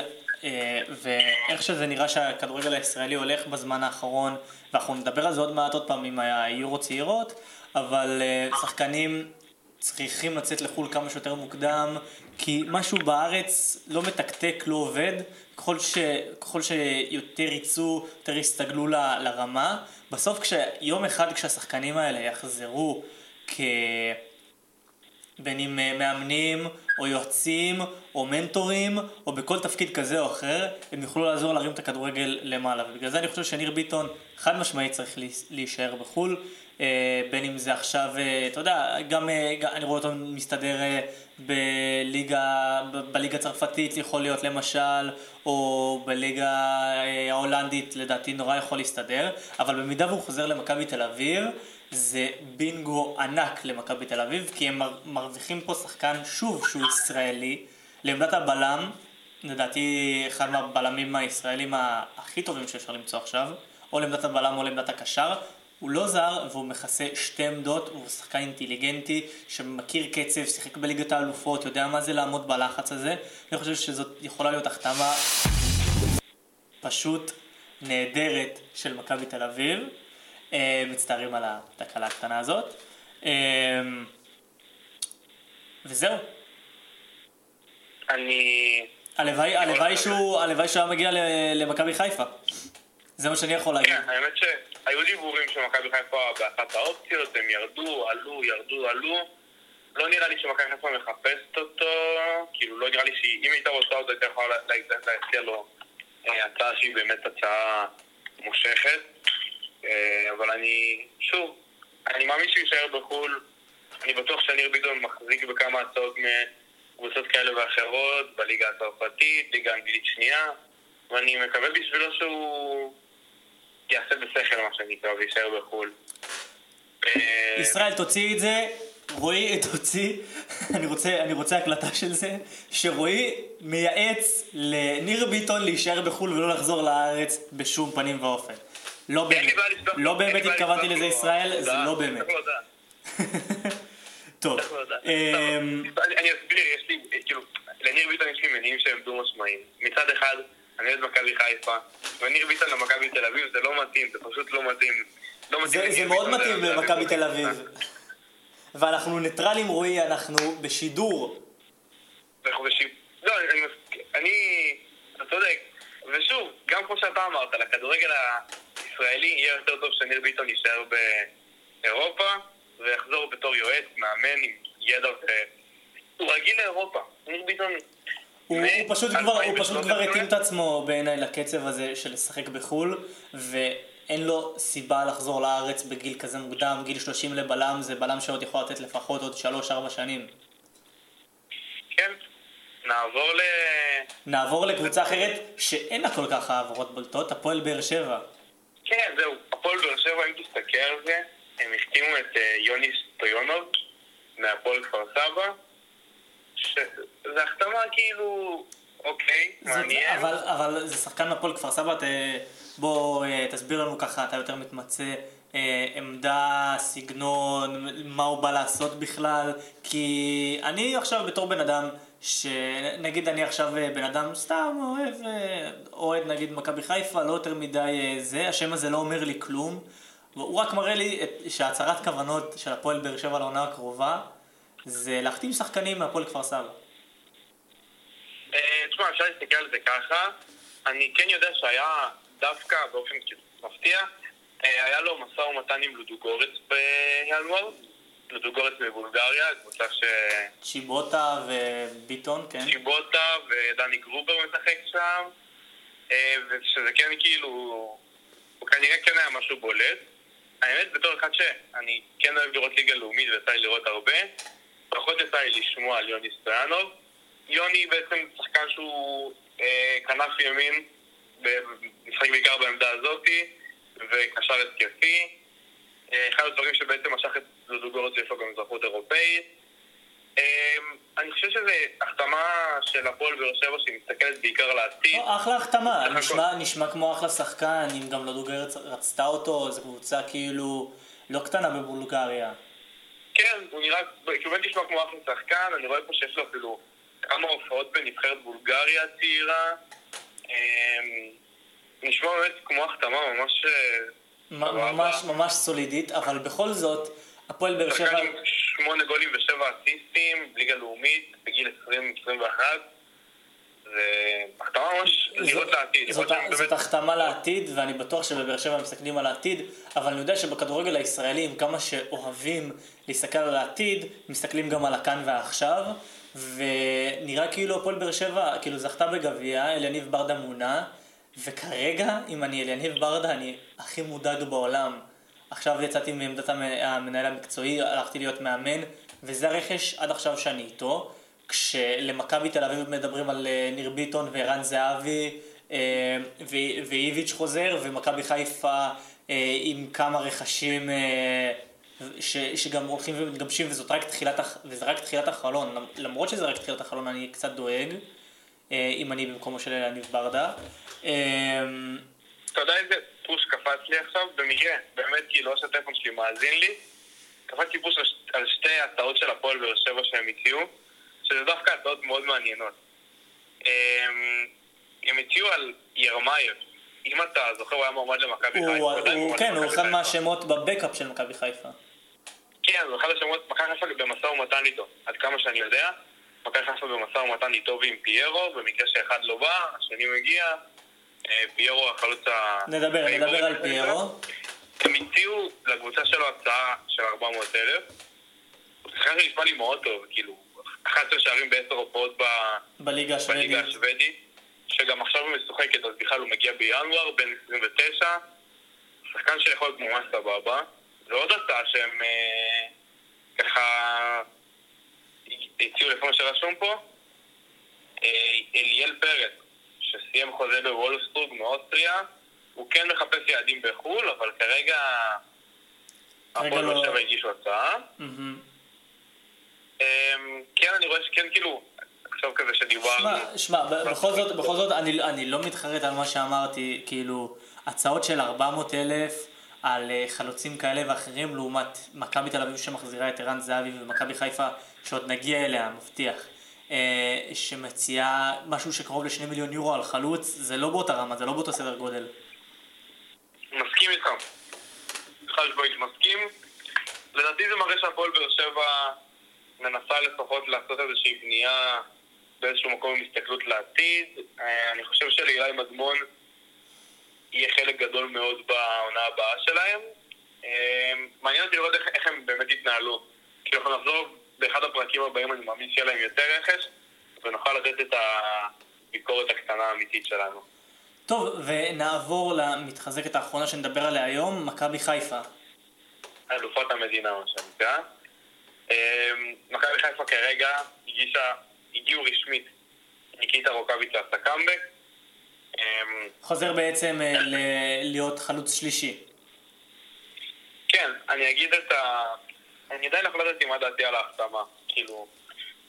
ואיך שזה נראה שהכדורגל הישראלי הולך בזמן האחרון, ואנחנו נדבר על זה עוד מעט עוד פעם עם היורו צעירות, אבל שחקנים צריכים לצאת לחו"ל כמה שיותר מוקדם, כי משהו בארץ לא מתקתק, לא עובד, ככל, ש, ככל שיותר יצאו, יותר יסתגלו ל, לרמה, בסוף כשיום אחד כשהשחקנים האלה יחזרו כ... בין אם אה, מאמנים, או יועצים, או מנטורים, או בכל תפקיד כזה או אחר, הם יוכלו לעזור להרים את הכדורגל למעלה. ובגלל זה אני חושב שניר ביטון חד משמעית צריך להיש- להישאר בחו"ל, אה, בין אם זה עכשיו, אה, אתה יודע, גם, אני רואה אותו מסתדר בליגה, בליגה הצרפתית יכול להיות למשל, או בליגה אה, ההולנדית לדעתי נורא יכול להסתדר, אבל במידה והוא חוזר למכבי תל אביב, זה בינגו ענק למכבי תל אביב, כי הם מר- מרוויחים פה שחקן, שוב, שהוא ישראלי, לעמדת הבלם, לדעתי אחד מהבלמים הישראלים הכי טובים שאפשר למצוא עכשיו, או לעמדת הבלם או לעמדת הקשר. הוא לא זר והוא מכסה שתי עמדות, הוא שחקן אינטליגנטי שמכיר קצב, שיחק בליגת האלופות, יודע מה זה לעמוד בלחץ הזה. אני חושב שזאת יכולה להיות החתמה פשוט נהדרת של מכבי תל אביב. אה, מצטערים על התקלה הקטנה הזאת. אה, וזהו. אני... הלוואי הלוואי שהוא הלוואי שהוא היה מגיע למכבי חיפה. זה מה שאני יכול להגיד. כן, האמת שהיו דיבורים שמכבי חיפה באחת האופציות, הם ירדו, עלו, ירדו, עלו. לא נראה לי שמכבי חיפה מחפשת אותו, כאילו לא נראה לי שהיא, אם הייתה רוצה אותו, הייתה יכולה לה- לה- להציע לו אה, הצעה שהיא באמת הצעה מושכת. אה, אבל אני, שוב, אני מאמין שהוא יישאר בחו"ל. אני בטוח שניר ביטון מחזיק בכמה הצעות מקבוצות כאלה ואחרות, בליגה הצרפתית, ליגה אנגלית שנייה, ואני מקווה בשבילו שהוא יעשה בשכל מה שנקרא ויישאר בחו"ל. אה, ישראל תוציא את זה, רועי תוציא, אני רוצה, אני רוצה הקלטה של זה, שרועי מייעץ לניר ביטון להישאר בחו"ל ולא לחזור לארץ בשום פנים ואופן. לא באמת, לא באמת התכוונתי לזה ישראל, זה. לא באמת. טוב, אני אני אסביר, יש לי, כאילו, לניר ביטון יש לי מניעים שהם דו משמעיים. מצד אחד, אני אוהד מכבי חיפה, וניר ביטון למכבי תל אביב זה לא מתאים, זה פשוט לא מתאים. לא מתאים זה זה מאוד מתאים למכבי תל אביב. ואנחנו ניטרלים רועי, אנחנו בשידור. אנחנו בשיפ... לא, אני, אני, אתה צודק. ושוב, גם כמו שאתה אמרת, לכדורגל הישראלי יהיה יותר טוב שניר ביטון יישאר באירופה ויחזור בתור יועץ, מאמן עם ידע ו... הוא רגיל לאירופה. ניר ביטון... הוא, הוא פשוט כבר, הוא פשוט כבר התאים את עצמו בעיניי לקצב הזה של לשחק בחו"ל, ואין לו סיבה לחזור לארץ בגיל כזה מוקדם, גיל 30 לבלם, זה בלם שעוד יכול לתת לפחות עוד 3-4 שנים. כן. נעבור ל... נעבור לקבוצה אחרת שאין לה כל כך העברות בולטות, הפועל באר שבע. כן, זהו. הפועל באר שבע, אם תסתכל על זה, הם החתימו את אה, יוני סטויונוב מהפועל כפר סבא, שזו החתמה כאילו... אוקיי, מעניין. אבל, אבל זה שחקן מהפועל כפר סבא, ת, בוא אה, תסביר לנו ככה, אתה יותר מתמצא, אה, עמדה, סגנון, מה הוא בא לעשות בכלל, כי אני עכשיו בתור בן אדם שנגיד אני עכשיו אה, בן אדם סתם אוהב, אוהד נגיד מכבי חיפה, לא יותר מדי זה, השם הזה לא אומר לי כלום. הוא רק מראה לי שהצהרת כוונות של הפועל באר שבע לעונה הקרובה זה להחתים שחקנים מהפועל כפר סבא. אה, תשמע, אפשר להסתכל על זה ככה. אני כן יודע שהיה דווקא באופן מפתיע, אה, היה לו משא ומתן עם לודוגורץ בינואר. לודוגורץ מבולגריה, קבוצה ש... צ'יבוטה וביטון, כן? צ'יבוטה ודני גרובר משחק שם, אה, ושזה כן כאילו, הוא כנראה כן היה משהו בולט. האמת, בתור אחד שאני כן אוהב לראות ליגה לאומית ויצא לי לראות הרבה, פחות יצא לי לשמוע על יוני סטויאנוב. יוני בעצם שחקן שהוא אה, כנף ימין, משחק בעיקר בעמדה הזאתי, וקשר התקפי. אה, אחד הדברים שבעצם משך את לודוגורץ יש לו גם אזרחות אירופאית. אמ, אני חושב שזו החתמה של הפועל באר שבע שהיא מסתכלת בעיקר על העתיד. לא, אחלה החתמה, נשמע, נשמע כמו אחלה שחקן, אם גם לודוגר רצתה אותו, זו קבוצה כאילו לא קטנה בבולגריה. כן, הוא נראה, כאילו באמת נשמע כמו אחלה שחקן, אני רואה פה שיש לו אפילו כמה הופעות בנבחרת בולגריה הצעירה. אמ, נשמע באמת כמו החתמה ממש... אה. ממש ממש סולידית, אבל בכל זאת, הפועל באר שבע... שחקן עם שמונה גולים ושבע אסיסטים, ליגה לאומית, בגיל 20-21. זה החתמה ממש לראות לעתיד. זאת, החתמה לעתיד, ואני בטוח שבבאר שבע מסתכלים על העתיד, אבל אני יודע שבכדורגל הישראלי, עם כמה שאוהבים להסתכל על העתיד, מסתכלים גם על הכאן והעכשיו, ונראה כאילו הפועל באר שבע, כאילו זכתה בגביע, אליניב ברדה מונה, וכרגע, אם אני אליניב ברדה, אני הכי מודאג בעולם. עכשיו יצאתי מעמדת המ- המנהל המקצועי, הלכתי להיות מאמן, וזה הרכש עד עכשיו שאני איתו. כשלמכבי תל אביב מדברים על אה, ניר ביטון וערן זהבי אה, ואיביץ' חוזר, ומכבי חיפה אה, עם כמה רכשים ש- שגם הולכים ומתגבשים, וזאת רק תחילת, וזה רק תחילת החלון. למ- למרות שזה רק תחילת החלון, אני קצת דואג, אם אני במקומו של אלניב ברדה. אתה יודע איזה פוש קפץ לי עכשיו? במקרה, באמת, כאילו, לא שהטלפון שלי מאזין לי. קפץ לי פוש על שתי הצעות של הפועל באר שבע שהם הציעו, שזה דווקא הצעות מאוד מעניינות. אמ, הם הציעו על ירמייב. אם אתה זוכר, הוא היה מועמד למכבי חיפה. כן, הוא אחד. מהשמות בבקאפ של מכבי חיפה. כן, הוא אחד השמות, מכבי חיפה במשא ומתן איתו, עד כמה שאני יודע. מכבי חיפה במשא ומתן איתו ועם פיירו, במקרה שאחד לא בא, השני מגיע. אה, פיירו החלוץ ה... נדבר, נדבר על. פיירו. הם הציעו לקבוצה שלו הצעה של 400 אלף. שחקן שנשמע לי מאוד טוב, כאילו, 11 שערים בעשר הופעות ב- בליגה השוודית. שגם עכשיו היא משוחקת, אז בכלל הוא מגיע בינואר, בן 29. שחקן שיכול להיות ממש סבבה. ועוד הצעה שהם אה, ככה הציעו לפי מה שרשום פה, אה, אליאל פרץ, שסיים חוזה בוולפסבורג מאוסטריה, הוא כן מחפש יעדים בחו"ל, אבל כרגע הפועל לא- באר שבע הגישו הצעה. מהמם. אמ, כן, אני רואה שכן, כאילו, עכשיו כזה שדיברנו. שמע, בכל זאת, בכל זאת, אני, אני לא מתחרט על מה שאמרתי, כאילו, הצעות של 400 אלף על אה, חלוצים כאלה ואחרים, לעומת מכבי תל אביב שמחזירה את ערן זהבי ומכבי חיפה, שעוד נגיע אליה, מבטיח, אה, שמציעה משהו שקרוב לשני מיליון יורו על חלוץ, זה לא באותה רמה, זה לא באותו סדר גודל. מסכים איתך. משמעית מסכים. לדעתי זה מראה שהפועל באר שבע מנסה לפחות לעשות איזושהי בנייה באיזשהו מקום עם הסתכלות לעתיד. אה, אני חושב שלאילי מדמון יהיה חלק גדול מאוד בעונה הבאה שלהם. אה, מעניין אותי לראות איך, איך הם באמת יתנהלו. כי אנחנו נחזור באחד הפרקים הבאים, אני מאמין שיהיה להם יותר רכש, ונוכל לתת את הביקורת הקטנה האמיתית שלנו. טוב, ונעבור למתחזקת האחרונה שנדבר עליה היום, מכבי חיפה. אלופת המדינה, מה שנקרא. אמ, מכבי חיפה כרגע הגישה, הגיעו רשמית ניקיטה רוקאביץ' לעשה קאמבק. אמ, חוזר בעצם אה, ל- להיות חלוץ שלישי. כן, אני אגיד את ה... אני עדיין לא החלטתי מה דעתי על ההחתמה. כאילו,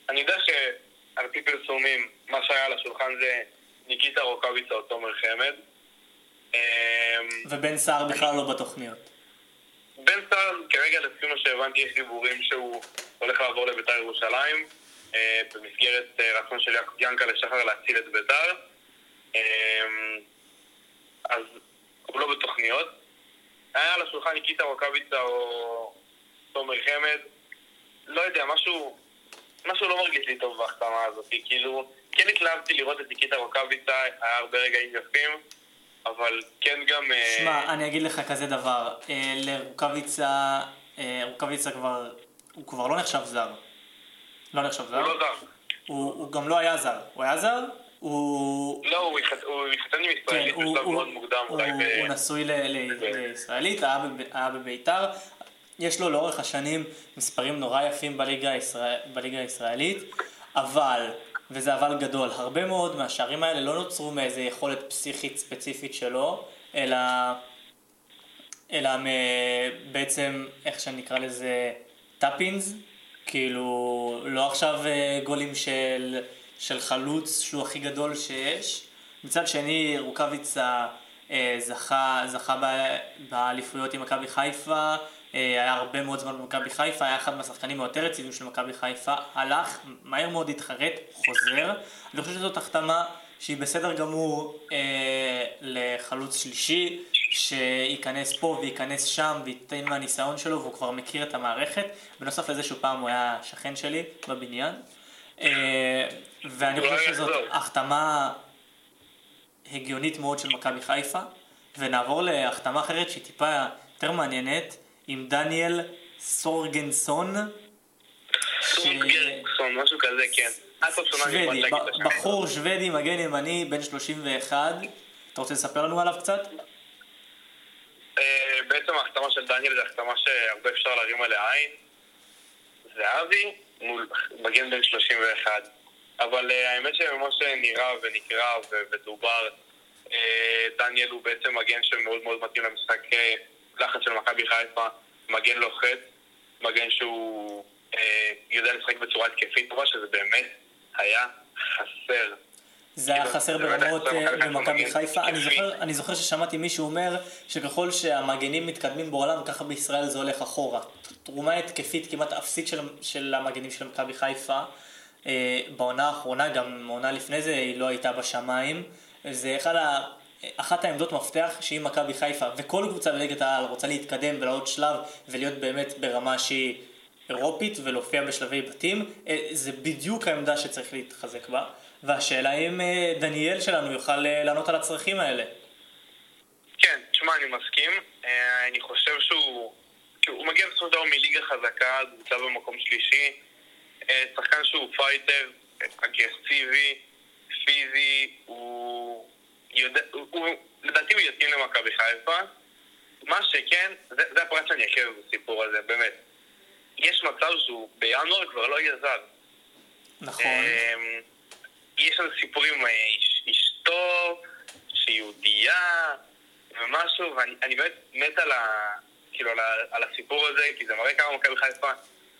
אני יודע שעל פי פרסומים, מה שהיה על השולחן זה ניקיטה רוקאביץ' או תומר חמד. אמ, ובן סער בכלל לא בתוכניות. בן סער, כרגע לפי מה שהבנתי, יש דיבורים שהוא הולך לעבור לבית"ר ירושלים. אה, במסגרת אה, רצון של ינקלה שחר להציל את בית"ר. אה, אז הוא לא בתוכניות. היה על השולחן ניקיטה רוקאביצה או תומר חמד. לא יודע, משהו, משהו לא מרגיש לי טוב בהחתמה הזאת. כאילו, כן התלהבתי לראות את ניקיטה רוקאביצה, היה הרבה רגעים יפים, אבל כן גם... אה, שמע, אני אגיד לך כזה דבר, אה, לרוקאביצה, אה, רוקאביצה כבר, הוא כבר לא נחשב זר. לא נחשב זר. הוא לא זר. הוא, הוא גם לא היה זר. הוא היה זר? הוא... לא, הוא התחת- הוא התחתן עם ישראלית כן, הוא, בשלב הוא, מאוד מוקדם, הוא, אולי ב... הוא נשוי ל, ל, לישראלית, היה, בב, היה בביתר. יש לו לאורך השנים מספרים נורא יפים בליגה, הישראל, בליגה הישראלית, אבל, וזה אבל גדול, הרבה מאוד מהשערים האלה לא נוצרו מאיזה יכולת פסיכית ספציפית שלו, אלא, אלא מ- בעצם, איך שנקרא לזה, טאפינס, כאילו, לא עכשיו אה, גולים של, של חלוץ שהוא הכי גדול שיש. מצד שני, רוקאביצה אה, זכה, זכה באליפויות עם מכבי חיפה, היה הרבה מאוד זמן במכבי חיפה, היה אחד מהשחקנים היותר רציניים של מכבי חיפה, הלך, מהר מאוד התחרט, חוזר. אני חושב שזאת החתמה שהיא בסדר גמור אה, לחלוץ שלישי, שייכנס פה וייכנס שם וייתן מהניסיון שלו והוא כבר מכיר את המערכת. בנוסף לזה שהוא פעם הוא היה שכן שלי בבניין. אה, ואני חושב שזאת. החתמה הגיונית מאוד של מכבי חיפה. ונעבור להחתמה אחרת שהיא טיפה יותר מעניינת, עם דניאל סורגנסון. סונגרסון, משהו כזה, כן. שוודי. בחור שוודי, מגן ימני, בן 31. אתה רוצה לספר לנו עליו קצת? אה, בעצם ההחתמה של דניאל זה החתמה שהרבה אפשר להרים עליה עין. זהבי מול מגן בן 31. אבל אה, האמת שממה שנראה ונקרא ודובר, אה, דניאל הוא בעצם מגן שמאוד מאוד מתאים למשחק לחץ של מכבי חיפה, מגן לוחץ, מגן שהוא אה, יודע לשחק בצורה התקפית טובה, שזה באמת היה חסר. זה היה כאילו, חסר ברמות חסר אה, חיפה במכבי. אני. זוכר- אני זוכר ששמעתי מישהו אומר שככל שהמגנים מתקדמים בעולם, ככה בישראל זה הולך אחורה. תרומה התקפית כמעט אפסית של, של המגנים של מכבי חיפה. אה, בעונה האחרונה, גם עונה לפני זה, היא לא הייתה בשמיים. זה אחד ה... אחת העמדות מפתח שאם מכבי חיפה וכל קבוצה בליגת העל רוצה להתקדם ולעוד שלב ולהיות באמת ברמה שהיא אירופית ולהופיע בשלבי בתים, אה, זה בדיוק העמדה שצריך להתחזק בה. והשאלה אם אה, דניאל שלנו יוכל אה, לענות על הצרכים האלה. כן, תשמע, אני מסכים. אני חושב שהוא... הוא מגיע בסופו של דבר מליגה חזקה, נמצא במקום שלישי. שחקן שהוא פייטר, אגרסיבי, פיזי, הוא... יודע... הוא... הוא... לדעתי הוא יתאים למכבי חיפה. מה שכן, זה, זה הפרט שאני אוהב בסיפור הזה, באמת. יש מצב שהוא בינואר כבר לא יהיה זר. נכון. אמ, יש על סיפורים עם אש- אשתו, שהיא יהודייה, ומשהו, ואני אני באמת מת על, ה, כאילו, על, ה, על הסיפור הזה, כי זה מראה כמה מכבי חיפה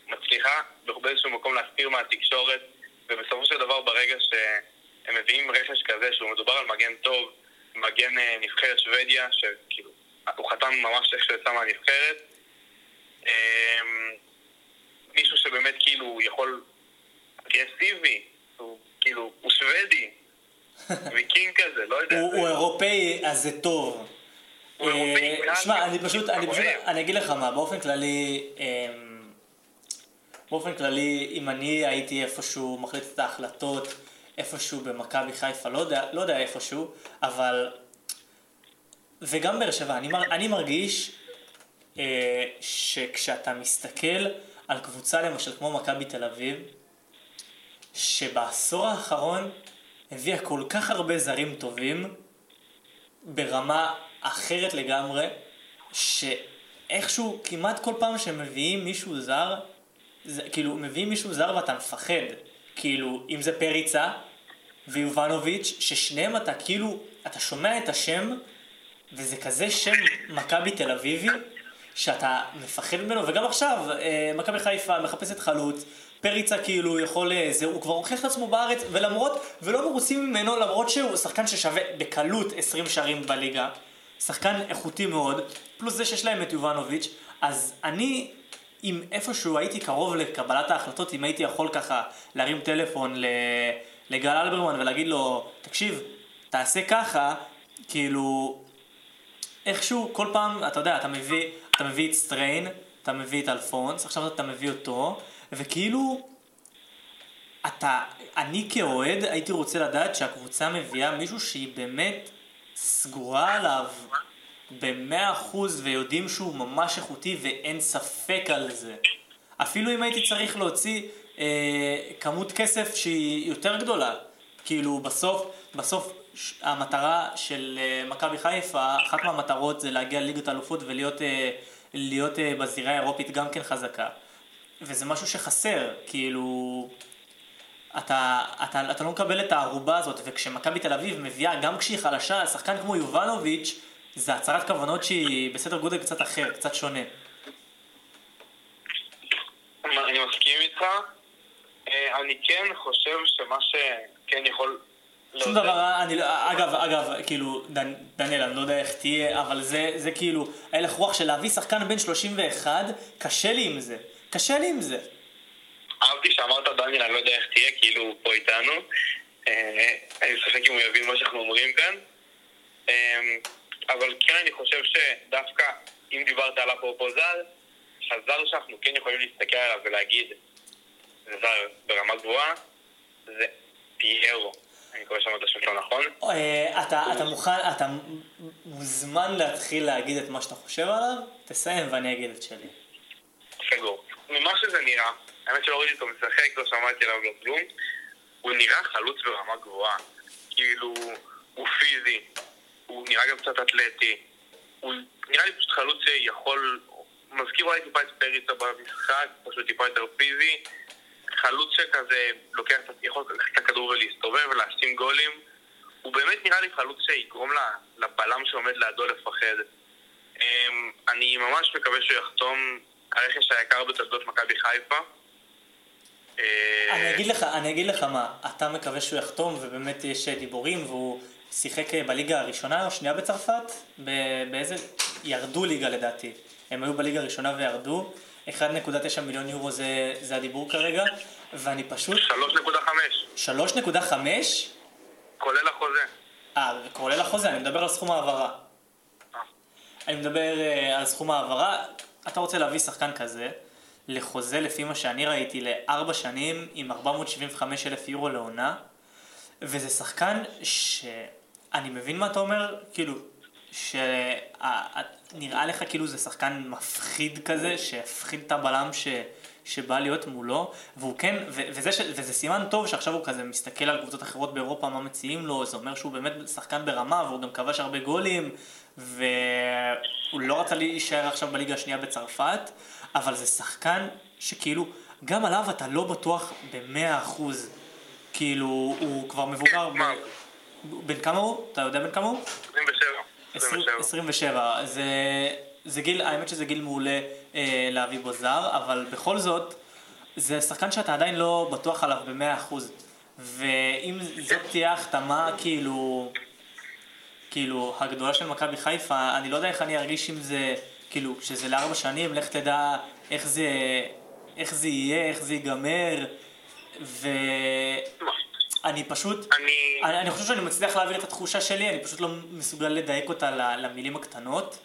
מצליחה באיזשהו מקום להסתיר מהתקשורת, ובסופו של דבר ברגע שהם מביאים רכש כזה, שהוא מדובר על מגן טוב, מגן אה, נבחרת שוודיה, שכאילו, הוא חתם ממש איך שהוא יצא מהנבחרת, אמ, מישהו שבאמת כאילו יכול אגרסיבי, הוא כאילו, הוא שוודי, ויקינג כזה, לא יודע. הוא, הוא אירופאי, אז זה טוב. אה, שמע, אני פשוט, אני פשוט. אני אגיד לך מה, באופן כללי, אמ, באופן כללי, אם אני הייתי איפשהו מחליט את ההחלטות, איפשהו במכבי חיפה, לא יודע, לא יודע איפשהו, אבל, וגם באר שבע, אני, אני מרגיש אה, שכשאתה מסתכל על קבוצה למשל כמו מכבי תל אביב, שבעשור האחרון הביאה כל כך הרבה זרים טובים ברמה אחרת לגמרי, שאיכשהו כמעט כל פעם שמביאים מישהו זר, זה, כאילו מביאים מישהו זר ואתה מפחד. כאילו, אם זה פריצה ויובנוביץ', ששניהם אתה כאילו, אתה שומע את השם, וזה כזה שם מכבי תל אביבי, שאתה מפחד ממנו, וגם עכשיו, אה, מכבי חיפה מחפשת חלוץ, פריצה כאילו יכול, אה, זה, הוא כבר הוכיח את עצמו בארץ, ולמרות, ולא מרוצים ממנו, למרות שהוא שחקן ששווה בקלות 20 שערים בליגה, שחקן איכותי מאוד, פלוס זה שיש להם את יובנוביץ', אז אני אם איפשהו הייתי קרוב לקבלת ההחלטות, אם הייתי יכול ככה להרים טלפון. לגל אלברמן ולהגיד לו, תקשיב, תעשה ככה, כאילו, איכשהו כל פעם, אתה יודע, אתה מביא, אתה מביא את סטריין, אתה מביא את אלפונס, עכשיו אתה מביא אותו, וכאילו, אתה, אני כאוהד הייתי רוצה לדעת שהקבוצה מביאה מישהו שהיא באמת סגורה עליו במאה אחוז ויודעים שהוא ממש איכותי ואין ספק על זה. אפילו אם הייתי צריך להוציא כמות כסף שהיא יותר גדולה. כאילו בסוף, בסוף המטרה של אה, מכבי חיפה, אחת מהמטרות זה להגיע לליגת האלופות ולהיות אה, להיות, אה, בזירה האירופית גם כן חזקה. וזה משהו שחסר, כאילו... אתה, אתה, אתה לא מקבל את הערובה הזאת, וכשמכבי תל אביב מביאה, גם כשהיא חלשה, שחקן כמו יובנוביץ', זה הצהרת כוונות שהיא בסדר גודל קצת אחר, קצת שונה. אני מסכים איתך. אה, אני כן חושב שמה שכן יכול... שום דבר, אני, לא- אגב, אגב, כאילו, דניאל, אני לא יודע איך תהיה, אבל זה, זה כאילו, הלך רוח של להביא שחקן בן 31, קשה לי עם זה. קשה לי עם זה. אהבתי שאמרת דניאל, אני לא יודע איך תהיה, כאילו הוא פה איתנו. אה, אני ספק אם הוא יבין מה שאנחנו אומרים כאן. אה, אבל כן, אני חושב שדווקא, אם דיברת על הפרופוזל, הזר שאנחנו כן יכולים להסתכל עליו ולהגיד, זר ברמה גבוהה, זה פיירו. אני מקווה שאמרת שם לא נכון. אה, אתה, אתה מוכן, אתה מוזמן להתחיל להגיד את מה שאתה חושב עליו? תסיים ואני אגיד את שלי. סגור. ממה שזה נראה, האמת שלא ראיתי אותו משחק, לא שמעתי עליו לא כלום, הוא נראה חלוץ ברמה גבוהה. כאילו, הוא פיזי, הוא נראה גם קצת אתלטי, הוא נראה לי פשוט חלוץ שיכול, מזכיר אולי טיפה את פריצה במשחק, פשוט טיפה יותר פיזי, חלוץ שכזה לוקח, יכול לקחת את הכדור ולהסתובב ולשים גולים. הוא באמת נראה לי חלוץ שיגרום לבלם שעומד לידו לפחד. אמ, אני ממש מקווה שהוא יחתום הרכש היקר בתולדות מכבי חיפה. אה, אני אגיד לך, אני אגיד לך מה, אתה מקווה שהוא יחתום ובאמת יש דיבורים והוא שיחק בליגה הראשונה או שנייה בצרפת? באיזה? ירדו ליגה לדעתי. הם היו בליגה הראשונה וירדו. 1.9 מיליון יורו זה, זה הדיבור כרגע, ואני פשוט... 3.5, 3.5? כולל החוזה. אה, כולל החוזה, אני מדבר על סכום ההעברה. אני מדבר אה, על סכום ההעברה. אתה רוצה להביא שחקן כזה לחוזה, לפי מה שאני ראיתי, לארבע שנים עם 475 אלף יורו לעונה, וזה שחקן שאני מבין מה אתה אומר, כאילו, שנראה לך כאילו זה שחקן מפחיד כזה, שהפחיד את הבלם ש... שבא להיות מולו, והוא כן, ו- וזה, ש- וזה סימן טוב שעכשיו הוא כזה מסתכל על קבוצות אחרות באירופה, מה מציעים לו, זה אומר שהוא באמת שחקן ברמה, והוא גם כבש הרבה גולים, והוא לא רצה להישאר עכשיו בליגה השנייה בצרפת, אבל זה שחקן שכאילו, גם עליו אתה לא בטוח במאה אחוז. כאילו, הוא כבר מבוגר. מה? ב- בן כמה הוא? אתה יודע בן כמה הוא? 27. 27. 27. 27. זה, זה גיל, האמת שזה גיל מעולה אה, להביא בו זר, אבל בכל זאת, זה שחקן שאתה עדיין לא בטוח עליו במאה אחוז. ואם זאת תהיה ההחתמה, כאילו, כאילו, הגדולה של מכבי חיפה, אני לא יודע איך אני ארגיש עם זה, כאילו, כשזה לארבע שנים, לך תדע איך זה, איך זה יהיה, איך זה ייגמר, ואני פשוט... אני... אני, אני חושב שאני מצליח להעביר את התחושה שלי, אני פשוט לא מסוגל לדייק אותה למילים הקטנות.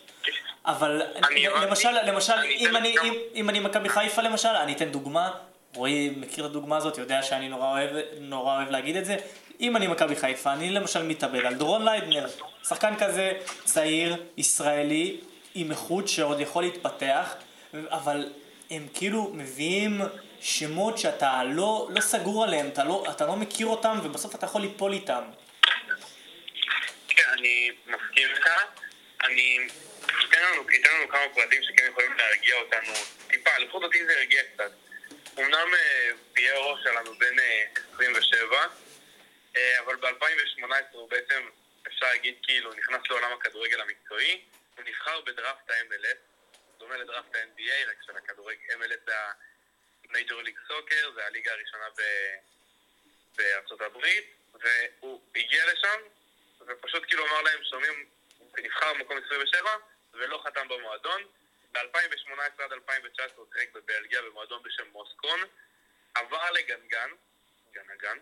אבל אני. למשל, למשל, אני אם אני, גם- אם, אם אני מכבי חיפה למשל, אני אתן דוגמה, רועי מכיר את הדוגמה הזאת, יודע שאני נורא אוהב, נורא אוהב להגיד את זה. אם אני מכבי חיפה, אני למשל מתאבד על דורון ליידנר, שחקן כזה צעיר, ישראלי, עם איכות שעוד יכול להתפתח, אבל הם כאילו מביאים שמות שאתה לא, לא סגור עליהם, אתה לא, אתה לא מכיר אותם, ובסוף אתה יכול ליפול איתם. כן, אני מסכים איתך. אני... ייתן לנו, ייתן לנו כמה פרטים שכן יכולים להרגיע אותנו טיפה, לפחות אותי זה הרגיע קצת. אמנם אה, פיירו שלנו בן אה, 27, אה, אבל ב-2018 הוא בעצם, אפשר להגיד כאילו, נכנס לעולם הכדורגל המקצועי. הוא נבחר בדראפט ה-MLS, דומה לדראפט ה-NBA, רק של הכדורגל, MLS זה המייג'ור ליג סוקר, זה הליגה הראשונה ב- בארצות הברית, והוא הגיע לשם, ופשוט כאילו אמר להם, שומעים, נבחר במקום 27, ולא חתם במועדון, ב-2018 עד 2019 הוא שיחק בבלגיה במועדון בשם מוסקון, עבר לגנגן, גנגן,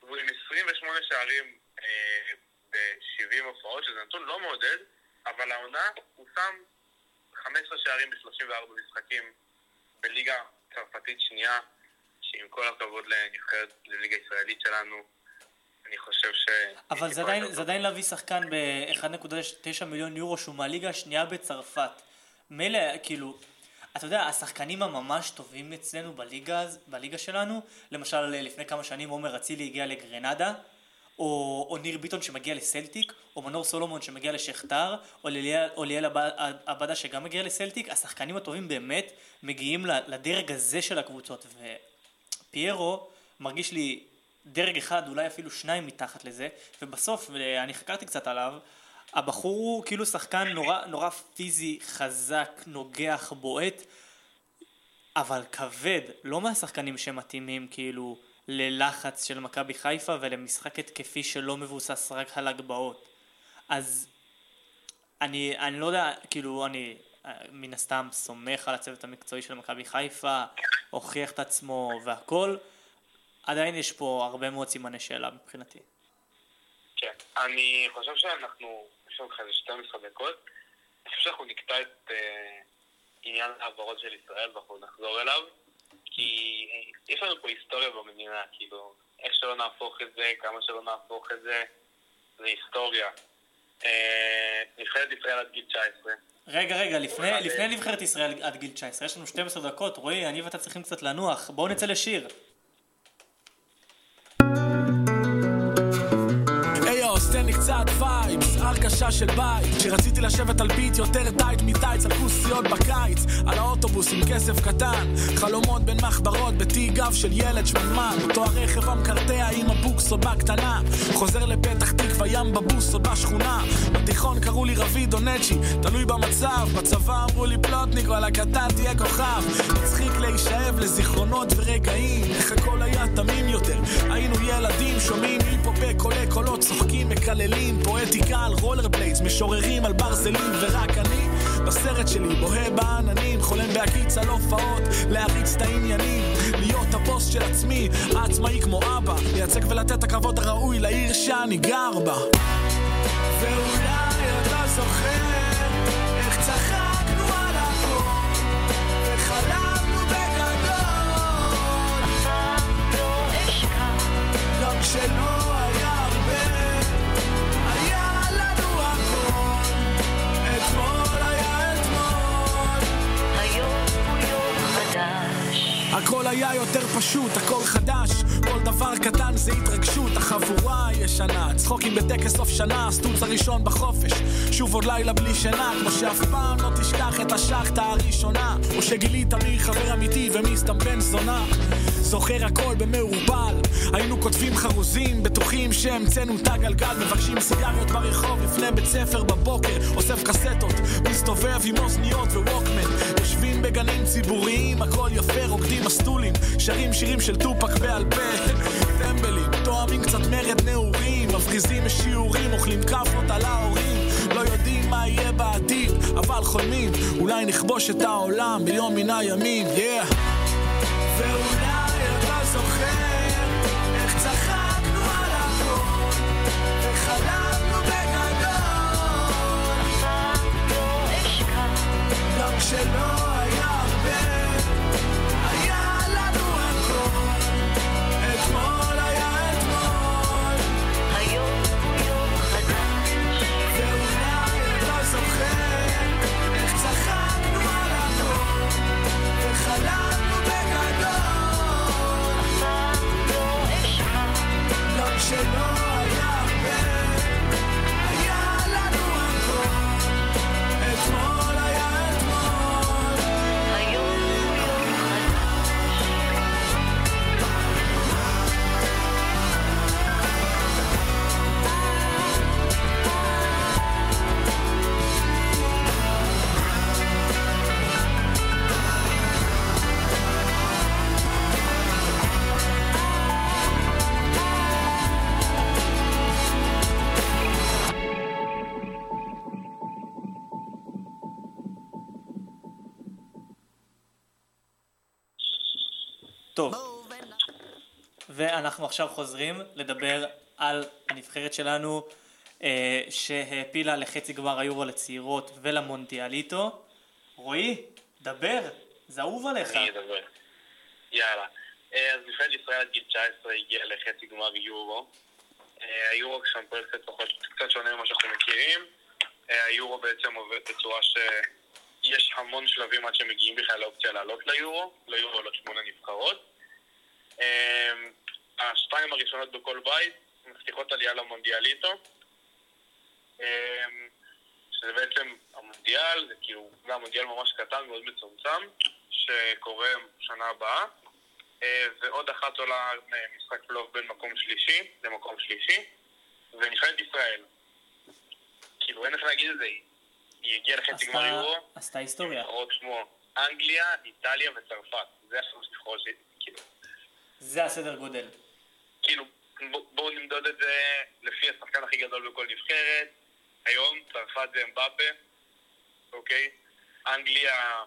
והוא עם 28 שערים אה, ב-70 הופעות, שזה נתון לא מעודד, אבל העונה הוא שם 15 שערים ב-34 משחקים בליגה צרפתית שנייה, שעם כל הכבוד לנבחרת, לליגה ישראלית שלנו, אני חושב ש... אבל זה עדיין, זה עדיין להביא שחקן ב-1.9 מיליון יורו שהוא מהליגה השנייה בצרפת. מילא, כאילו, אתה יודע, השחקנים הממש טובים אצלנו בליגה, בליגה שלנו, למשל לפני כמה שנים עומר אצילי הגיע לגרנדה, או, או ניר ביטון שמגיע לסלטיק, או מנור סולומון שמגיע לשכתר, או ליאל- או ליאל עב- עבדה שגם מגיע לסלטיק, השחקנים הטובים באמת מגיעים לדרג הזה של הקבוצות, ופיירו מרגיש לי דרג אחד, אולי אפילו שניים מתחת לזה, ובסוף, ואני חקרתי קצת עליו, הבחור הוא כאילו שחקן נורא, נורא פיזי, חזק, נוגח, בועט, אבל כבד, לא מהשחקנים שמתאימים כאילו ללחץ של מכבי חיפה ולמשחק התקפי שלא מבוסס רק על הגבהות. אז אני, אני לא יודע, כאילו אני אה, מן הסתם סומך על הצוות המקצועי של מכבי חיפה, הוכיח את עצמו והכל, עדיין יש פה הרבה מאוד סימני שאלה מבחינתי. כן. אני חושב שאנחנו, יש לנו כזה 12 דקות, אני חושב שאנחנו נקטע את אה, עניין ההעברות של ישראל ואנחנו נחזור אליו, כי יש לנו פה היסטוריה במדינה, כאילו, איך שלא נהפוך את זה, כמה שלא נהפוך את זה, זה היסטוריה. אה, נבחרת ישראל עד גיל 19. רגע, רגע, לפני, לפני נבחרת ישראל עד גיל 19, יש לנו 12 דקות, רועי, אני ואתה צריכים קצת לנוח, בואו נצא לשיר. תן לי קצת הרגשה של בית שרציתי לשבת על ביט יותר טייט מטייץ על כוסיות בקיץ על האוטובוס עם כסף קטן חלומות בין מחברות בתיק גב של ילד שמנמן אותו הרכב המקרטע עם הבוקסות בקטנה חוזר לפתח תקווה ים בבוס או בשכונה בתיכון קראו לי רביד או נצ'י תלוי במצב בצבא אמרו לי פלוטניק וואלה קטן תהיה כוכב. מצחיק להישאב לזיכרונות ורגעים איך הכל היה תמים יותר. היינו ילדים שומעים היפ-הופ קולות צוחקים מקללים פואטיקה על רולר בליידס משוררים על ברזלים ורק אני בסרט שלי בוהה בעננים חולם בהקיץ על הופעות להריץ את העניינים להיות הבוס של עצמי העצמאי כמו אבא לייצג ולתת את הכבוד הראוי לעיר שאני גר בה. ואולי אתה זוכר איך צחקנו הכל היה יותר פשוט, הכל חדש כל דבר קטן זה התרגשות, החבורה הישנה צחוקים בטקס סוף שנה, הסטוץ הראשון בחופש שוב עוד לילה בלי שינה כמו שאף פעם לא תשכח את השחטה הראשונה או שגילית מי חבר אמיתי ומי סתם בן זונה. זוכר הכל במעורבל היינו כותבים חרוזים בטוחים שהמצאנו את הגלגל מבקשים סיגריות ברחוב לפני בית ספר בבוקר אוסף קסטות מסתובב עם אוזניות וווקמן יושבים בגנים ציבוריים הכל יפה רוקדים מסטולים שרים שירים של טופק בעל פה. טמבלים תואמים קצת מרד נעורים מפגיזים משיעורים אוכלים כאפות על ההורים. לא יודעים מה יהיה בעתיד אבל חולמים. אולי נכבוש את העולם ביום מן הימים yeah. ואולי ואנחנו עכשיו חוזרים לדבר על הנבחרת שלנו אה, שהעפילה לחצי גמר היורו לצעירות ולמונדיאליטו. רועי, דבר, זה אהוב עליך. אני אדבר. יאללה. אה, אז נבחרת ישראל עד גיל 19 הגיעה לחצי גמר יורו. אה, היורו שם פועל קצת שונה ממה שאנחנו מכירים. אה, היורו בעצם עובד בצורה שיש המון שלבים עד שמגיעים בכלל לאופציה לעלות ליורו. ליורו עולות שמונה נבחרות. השתיים הראשונות בכל בית מבטיחות עלייה למונדיאליטו. אה, שזה בעצם המונדיאל, זה כאילו, זה המונדיאל ממש קטן, מאוד מצומצם, שקורה שנה הבאה, אה, ועוד אחת עולה משחק פלייאוף בין מקום שלישי למקום שלישי, ונבחרת ישראל. כאילו, אין איך להגיד את זה, היא- הגיעה לחצי גמר יורו, עשתה היסטוריה. נבחרות כמו אנגליה, איטליה וצרפת. זה השלוש נבחרות ש... כאילו, זה הסדר גודל. כאילו, בואו נמדוד את זה לפי השחקן הכי גדול בכל נבחרת. היום צרפת זה אמבפה, אוקיי? אנגליה,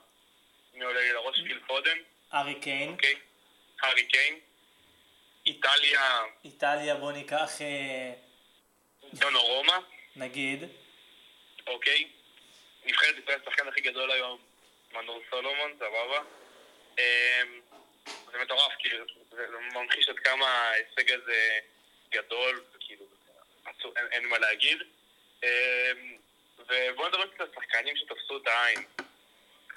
מי עולה לי לראש? פיל פודן, ארי קיין, אוקיי? הארי קיין. איטליה, איטליה בוא ניקח אה, דונו רומא, נגיד, אוקיי? נבחרת ישראל, השחקן הכי גדול היום, מנור סולומון, סבבה? אמ, זה מטורף, כאילו, זה ממחיש עד כמה ההישג הזה גדול, וכאילו, עצוב, אין, אין מה להגיד. אמ, ובואו נדבר קצת על שחקנים שתפסו את העין.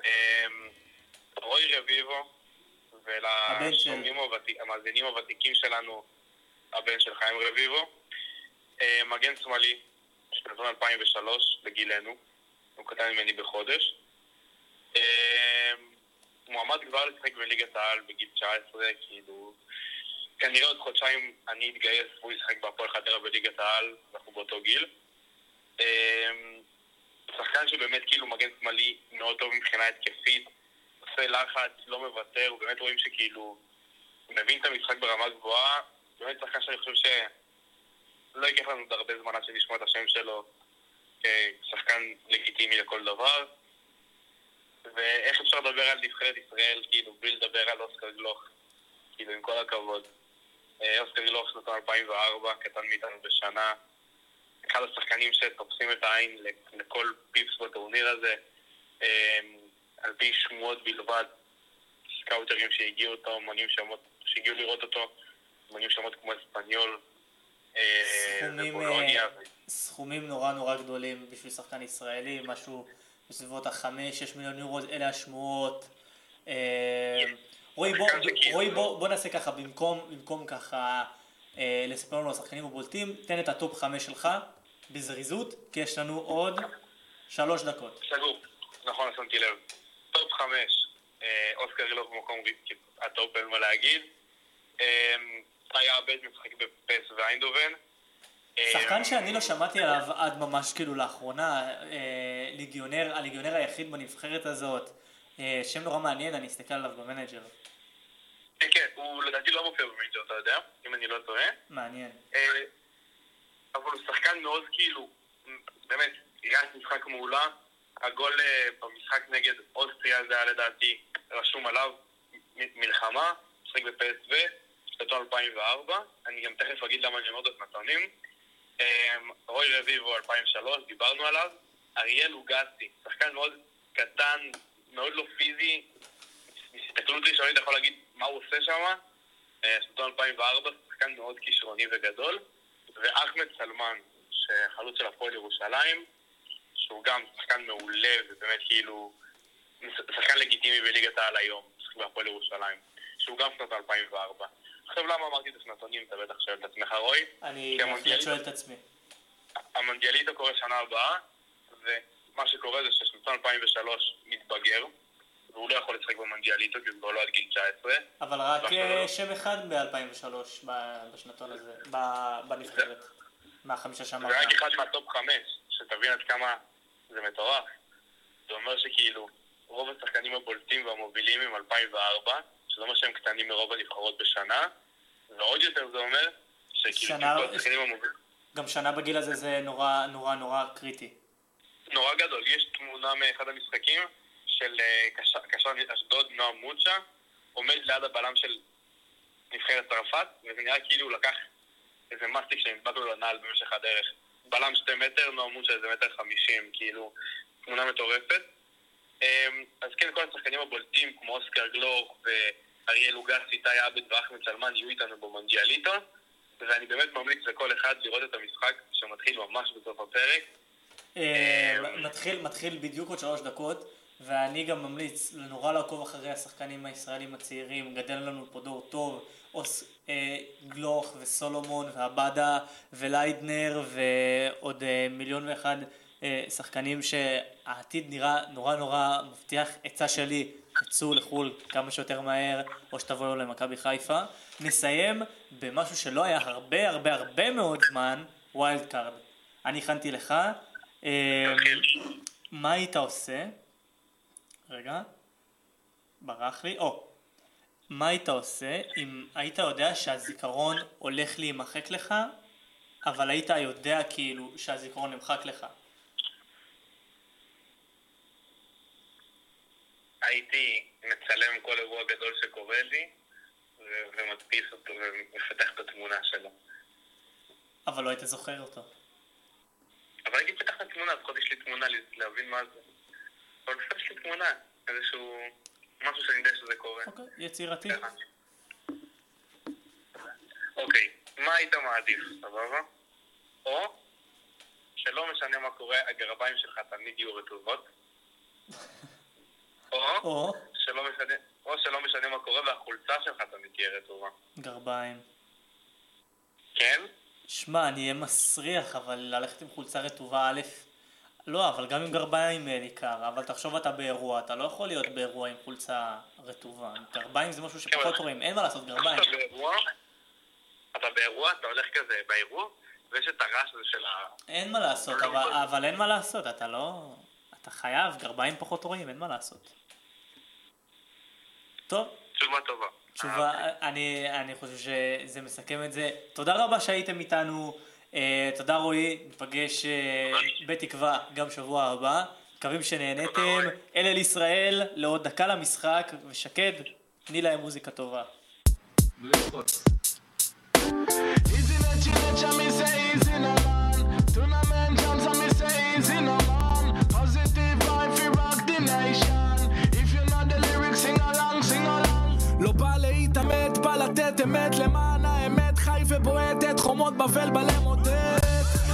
אמ, רוי רביבו, ולשומעים המאזינים הוותיקים שלנו, הבן של חיים רביבו. אה, מגן שמאלי, שנתון 2003, בגילנו, הוא קטן ממני בחודש. אה, מועמד כבר לשחק בליגת העל בגיל 19, כאילו... כנראה עוד חודשיים אני אתגייס והוא ישחק בהפועל חדרה בליגת העל, אנחנו באותו גיל. אה, שחקן שבאמת כאילו מגן שמאלי מאוד טוב מבחינה התקפית, עושה לחץ, לא מוותר, באמת רואים שכאילו מבין את המשחק ברמה גבוהה, באמת שחקן שאני חושב ש... לא ייקח לנו עוד הרבה זמן עד שנשמע את השם שלו כשחקן לגיטימי לכל דבר. ואיך אפשר לדבר על נבחרת ישראל, כאילו, בלי לדבר על אוסקר גלוך, כאילו, עם כל הכבוד. אה, אוסקר גלוך שנות 2004, קטן מאיתנו בשנה. אחד השחקנים שתופסים את העין לכל פיפס בטורניר הזה. אה, על פי שמועות בלבד, סקאוטרים שהגיעו אותו, מונים שמות, שהגיעו לראות אותו, מונים שמות כמו אספניול, אה, סכומים, ובולוניה. סכומים נורא נורא גדולים בשביל שחקן ישראלי, משהו בסביבות החמש, שש מיליון יורו, אלה השמועות. אה, רועי, בוא, רועי בוא, בוא נעשה ככה, במקום, במקום ככה אה, לספר לנו על השחקנים הבולטים, תן את ה top חמש שלך בזריזות, כי יש לנו עוד שלוש דקות. סגור, נכון, שמתי לב. top חמש, אה, אוסקר גלוך במקום ה top אין מה להגיד. אה, טאי עבד משחק בפ.ס.וו איינדהובן. אה, שחקן שאני לא שמעתי עליו עד ממש כאילו לאחרונה, אה, ליגיונר, הליגיונר היחיד בנבחרת הזאת, אה, שם נורא מעניין, אני אסתכל עליו ב manager, כן, כן, הוא לדעתי לא מופיע ב manager, אתה יודע, אם אני לא טועה. מעניין. אה, אבל הוא שחקן מאוד כאילו, באמת, ראיית משחק מעולה. הגול אה, במשחק נגד אוסטריה זה היה לדעתי רשום עליו מלחמה, משחק בפסו, שנתון 2004. אני גם תכף אגיד למה אני אומר את הנתונים. אה, רוי רביבו 2003, דיברנו עליו. אריאל אוגסי, שחקן מאוד קטן, מאוד לא פיזי. בהסתכלות ראשונית יכול להגיד מה הוא עושה שם. שנתון 2004, שחקן מאוד כישרוני וגדול. ואחמד סלמן, שחלוץ של הפועל ירושלים, שהוא גם שחקן מעולה, ובאמת כאילו, שחקן לגיטימי בליגת העל היום, משחק בהפועל ירושלים, שהוא גם שנות 2004. עכשיו למה אמרתי את השנתונים, אתה בטח שואל את עצמך רועי? אני בהחלט שואל את עצמי. המונדיאליטו קורה שנה הבאה, ומה שקורה זה ששנתון 2003 מתבגר, והוא לא יכול לשחק במונדיאליטו, כי הוא כבר לא עד גיל 19. אבל רק אה, שם אחד ב-2003 בשנתון הזה, בנבחרת, מהחמישה שאמרת. ורק אחד מהטופ חמש, שתבין עד כמה זה מטורף. זה אומר שכאילו, רוב השחקנים הבולטים והמובילים הם 2004, שזה אומר שהם קטנים מרוב הנבחרות בשנה, ועוד יותר זה אומר שכאילו, שנה-. גם שנה בגיל הזה זה נורא נורא נורא קריטי. נורא גדול. יש תמונה מאחד המשחקים של אה, קשר אשדוד, נועם מוצ'ה, עומד ליד הבלם של נבחרת צרפת, וזה נראה כאילו הוא לקח איזה מסטיק שנדבק לו לנעל במשך הדרך. בלם שתי מטר, נועם מוצ'ה איזה מטר חמישים, כאילו, תמונה מטורפת. אמ, אז כן, כל השחקנים הבולטים, כמו אוסקר גלוך ואריאל אוגסי, איתי עבד ואחמד סלמן, יהיו איתנו במונדיאליטו, ואני באמת ממליץ לכל אחד לראות את המשחק שמתחיל ממש בסוף הפרק. אה, מתחיל, מתחיל בדיוק עוד שלוש דקות, ואני גם ממליץ נורא לעקוב אחרי השחקנים הישראלים הצעירים, גדל לנו פה דור טוב, אוס, אה, גלוך וסולומון ועבדה וליידנר ועוד אה, מיליון ואחד שחקנים שהעתיד נראה נורא נורא מבטיח. עצה שלי, תצאו לחו"ל כמה שיותר מהר, או שתבואו למכבי חיפה. נסיים במשהו שלא היה הרבה הרבה הרבה מאוד זמן, wild card. אני הכנתי לך. אה, מה היית עושה? רגע, ברח לי. או, מה היית עושה אם היית יודע שהזיכרון הולך להימחק לך, אבל היית יודע כאילו שהזיכרון נמחק לך? הייתי מצלם כל אירוע גדול שקורה לי, ומדפיס אותו ומפתח את התמונה שלו. אבל לא היית זוכר אותו. אבל הייתי פתח את התמונה, לפחות יש לי תמונה להבין מה זה. אבל לפחות יש לי תמונה, איזשהו... משהו שאני יודע שזה קורה. אוקיי, יצירתי. אוקיי, מה היית מעדיף, סבבה? או שלא משנה מה קורה, הגרביים שלך תמיד יהיו רטובות. או או שלא משנה, או שלא משנה מה קורה והחולצה שלך תמיד תהיה רטובה. גרביים. כן? שמע, אני אהיה מסריח, אבל ללכת עם חולצה רטובה, א', לא, אבל גם עם גרביים אה, ניכר, אבל תחשוב אתה באירוע, אתה לא יכול להיות באירוע עם חולצה רטובה. גרביים זה משהו שפחות רואים, אין מה לעשות, גרביים. אתה באירוע, אתה באירוע, אתה הולך כזה באירוע, ויש את הרעש הזה של ה... אין מה לעשות, אבל אין מה לעשות, אתה לא... אתה חייב, גרביים פחות רואים, אין מה לעשות. טוב, תשובה טובה. תשובה, אני, אני חושב שזה מסכם את זה. תודה רבה שהייתם איתנו, אה, תודה רועי, ניפגש אה, בתקווה גם שבוע הבא. מקווים שנהניתם. אלה לישראל, לעוד דקה למשחק, ושקד, תני להם מוזיקה טובה. Easy לתת אמת למען האמת חי ובועט את חומות בבל בלמוטט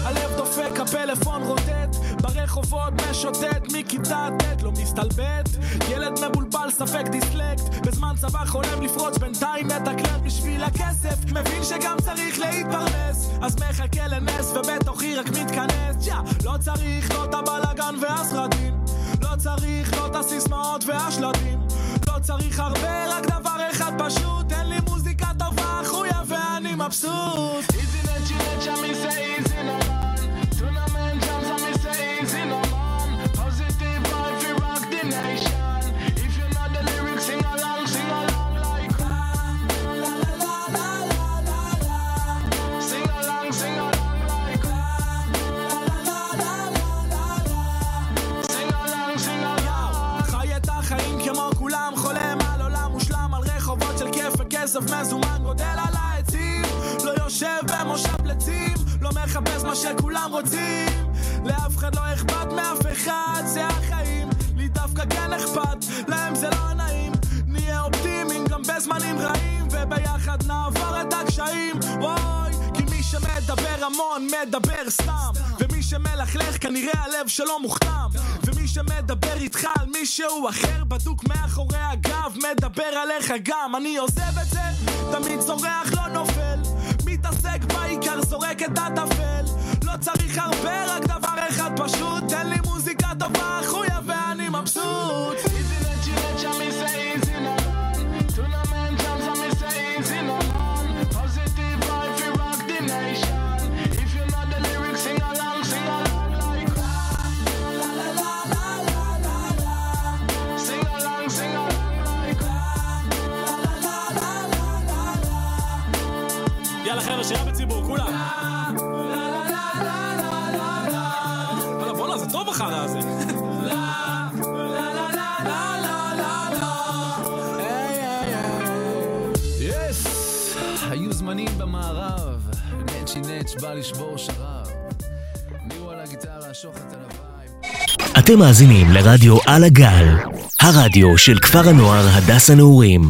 הלב דופק, הפלאפון רוטט ברחובות משוטט מכיתה ט' לא מסתלבט. ילד מבולבל, ספק דיסלקט בזמן צבא חולם לפרוץ בינתיים מתקלט בשביל הכסף. מבין שגם צריך להתפרנס אז מחכה לנס ובתוכי רק מתכנס. יא, לא צריך לא את הבלאגן והסרטים לא צריך לא את הסיסמאות והשלטים. לא צריך הרבה, רק דבר אחד פשוט תן לי מוזיקה טובה, חויה ואני מבסוט Easy let you let you me מישהו אחר בדוק מאחורי הגב, מדבר עליך גם, אני עוזב את זה, תמיד צורח לא נופל, מתעסק בעיקר זורק את הטפל, לא צריך הרבה, בא לשבור שרב. מירו על הגיטרה, שוחט על ה vibe. אתם מאזינים לרדיו על הגל, הרדיו של כפר הנוער הדס הנעורים.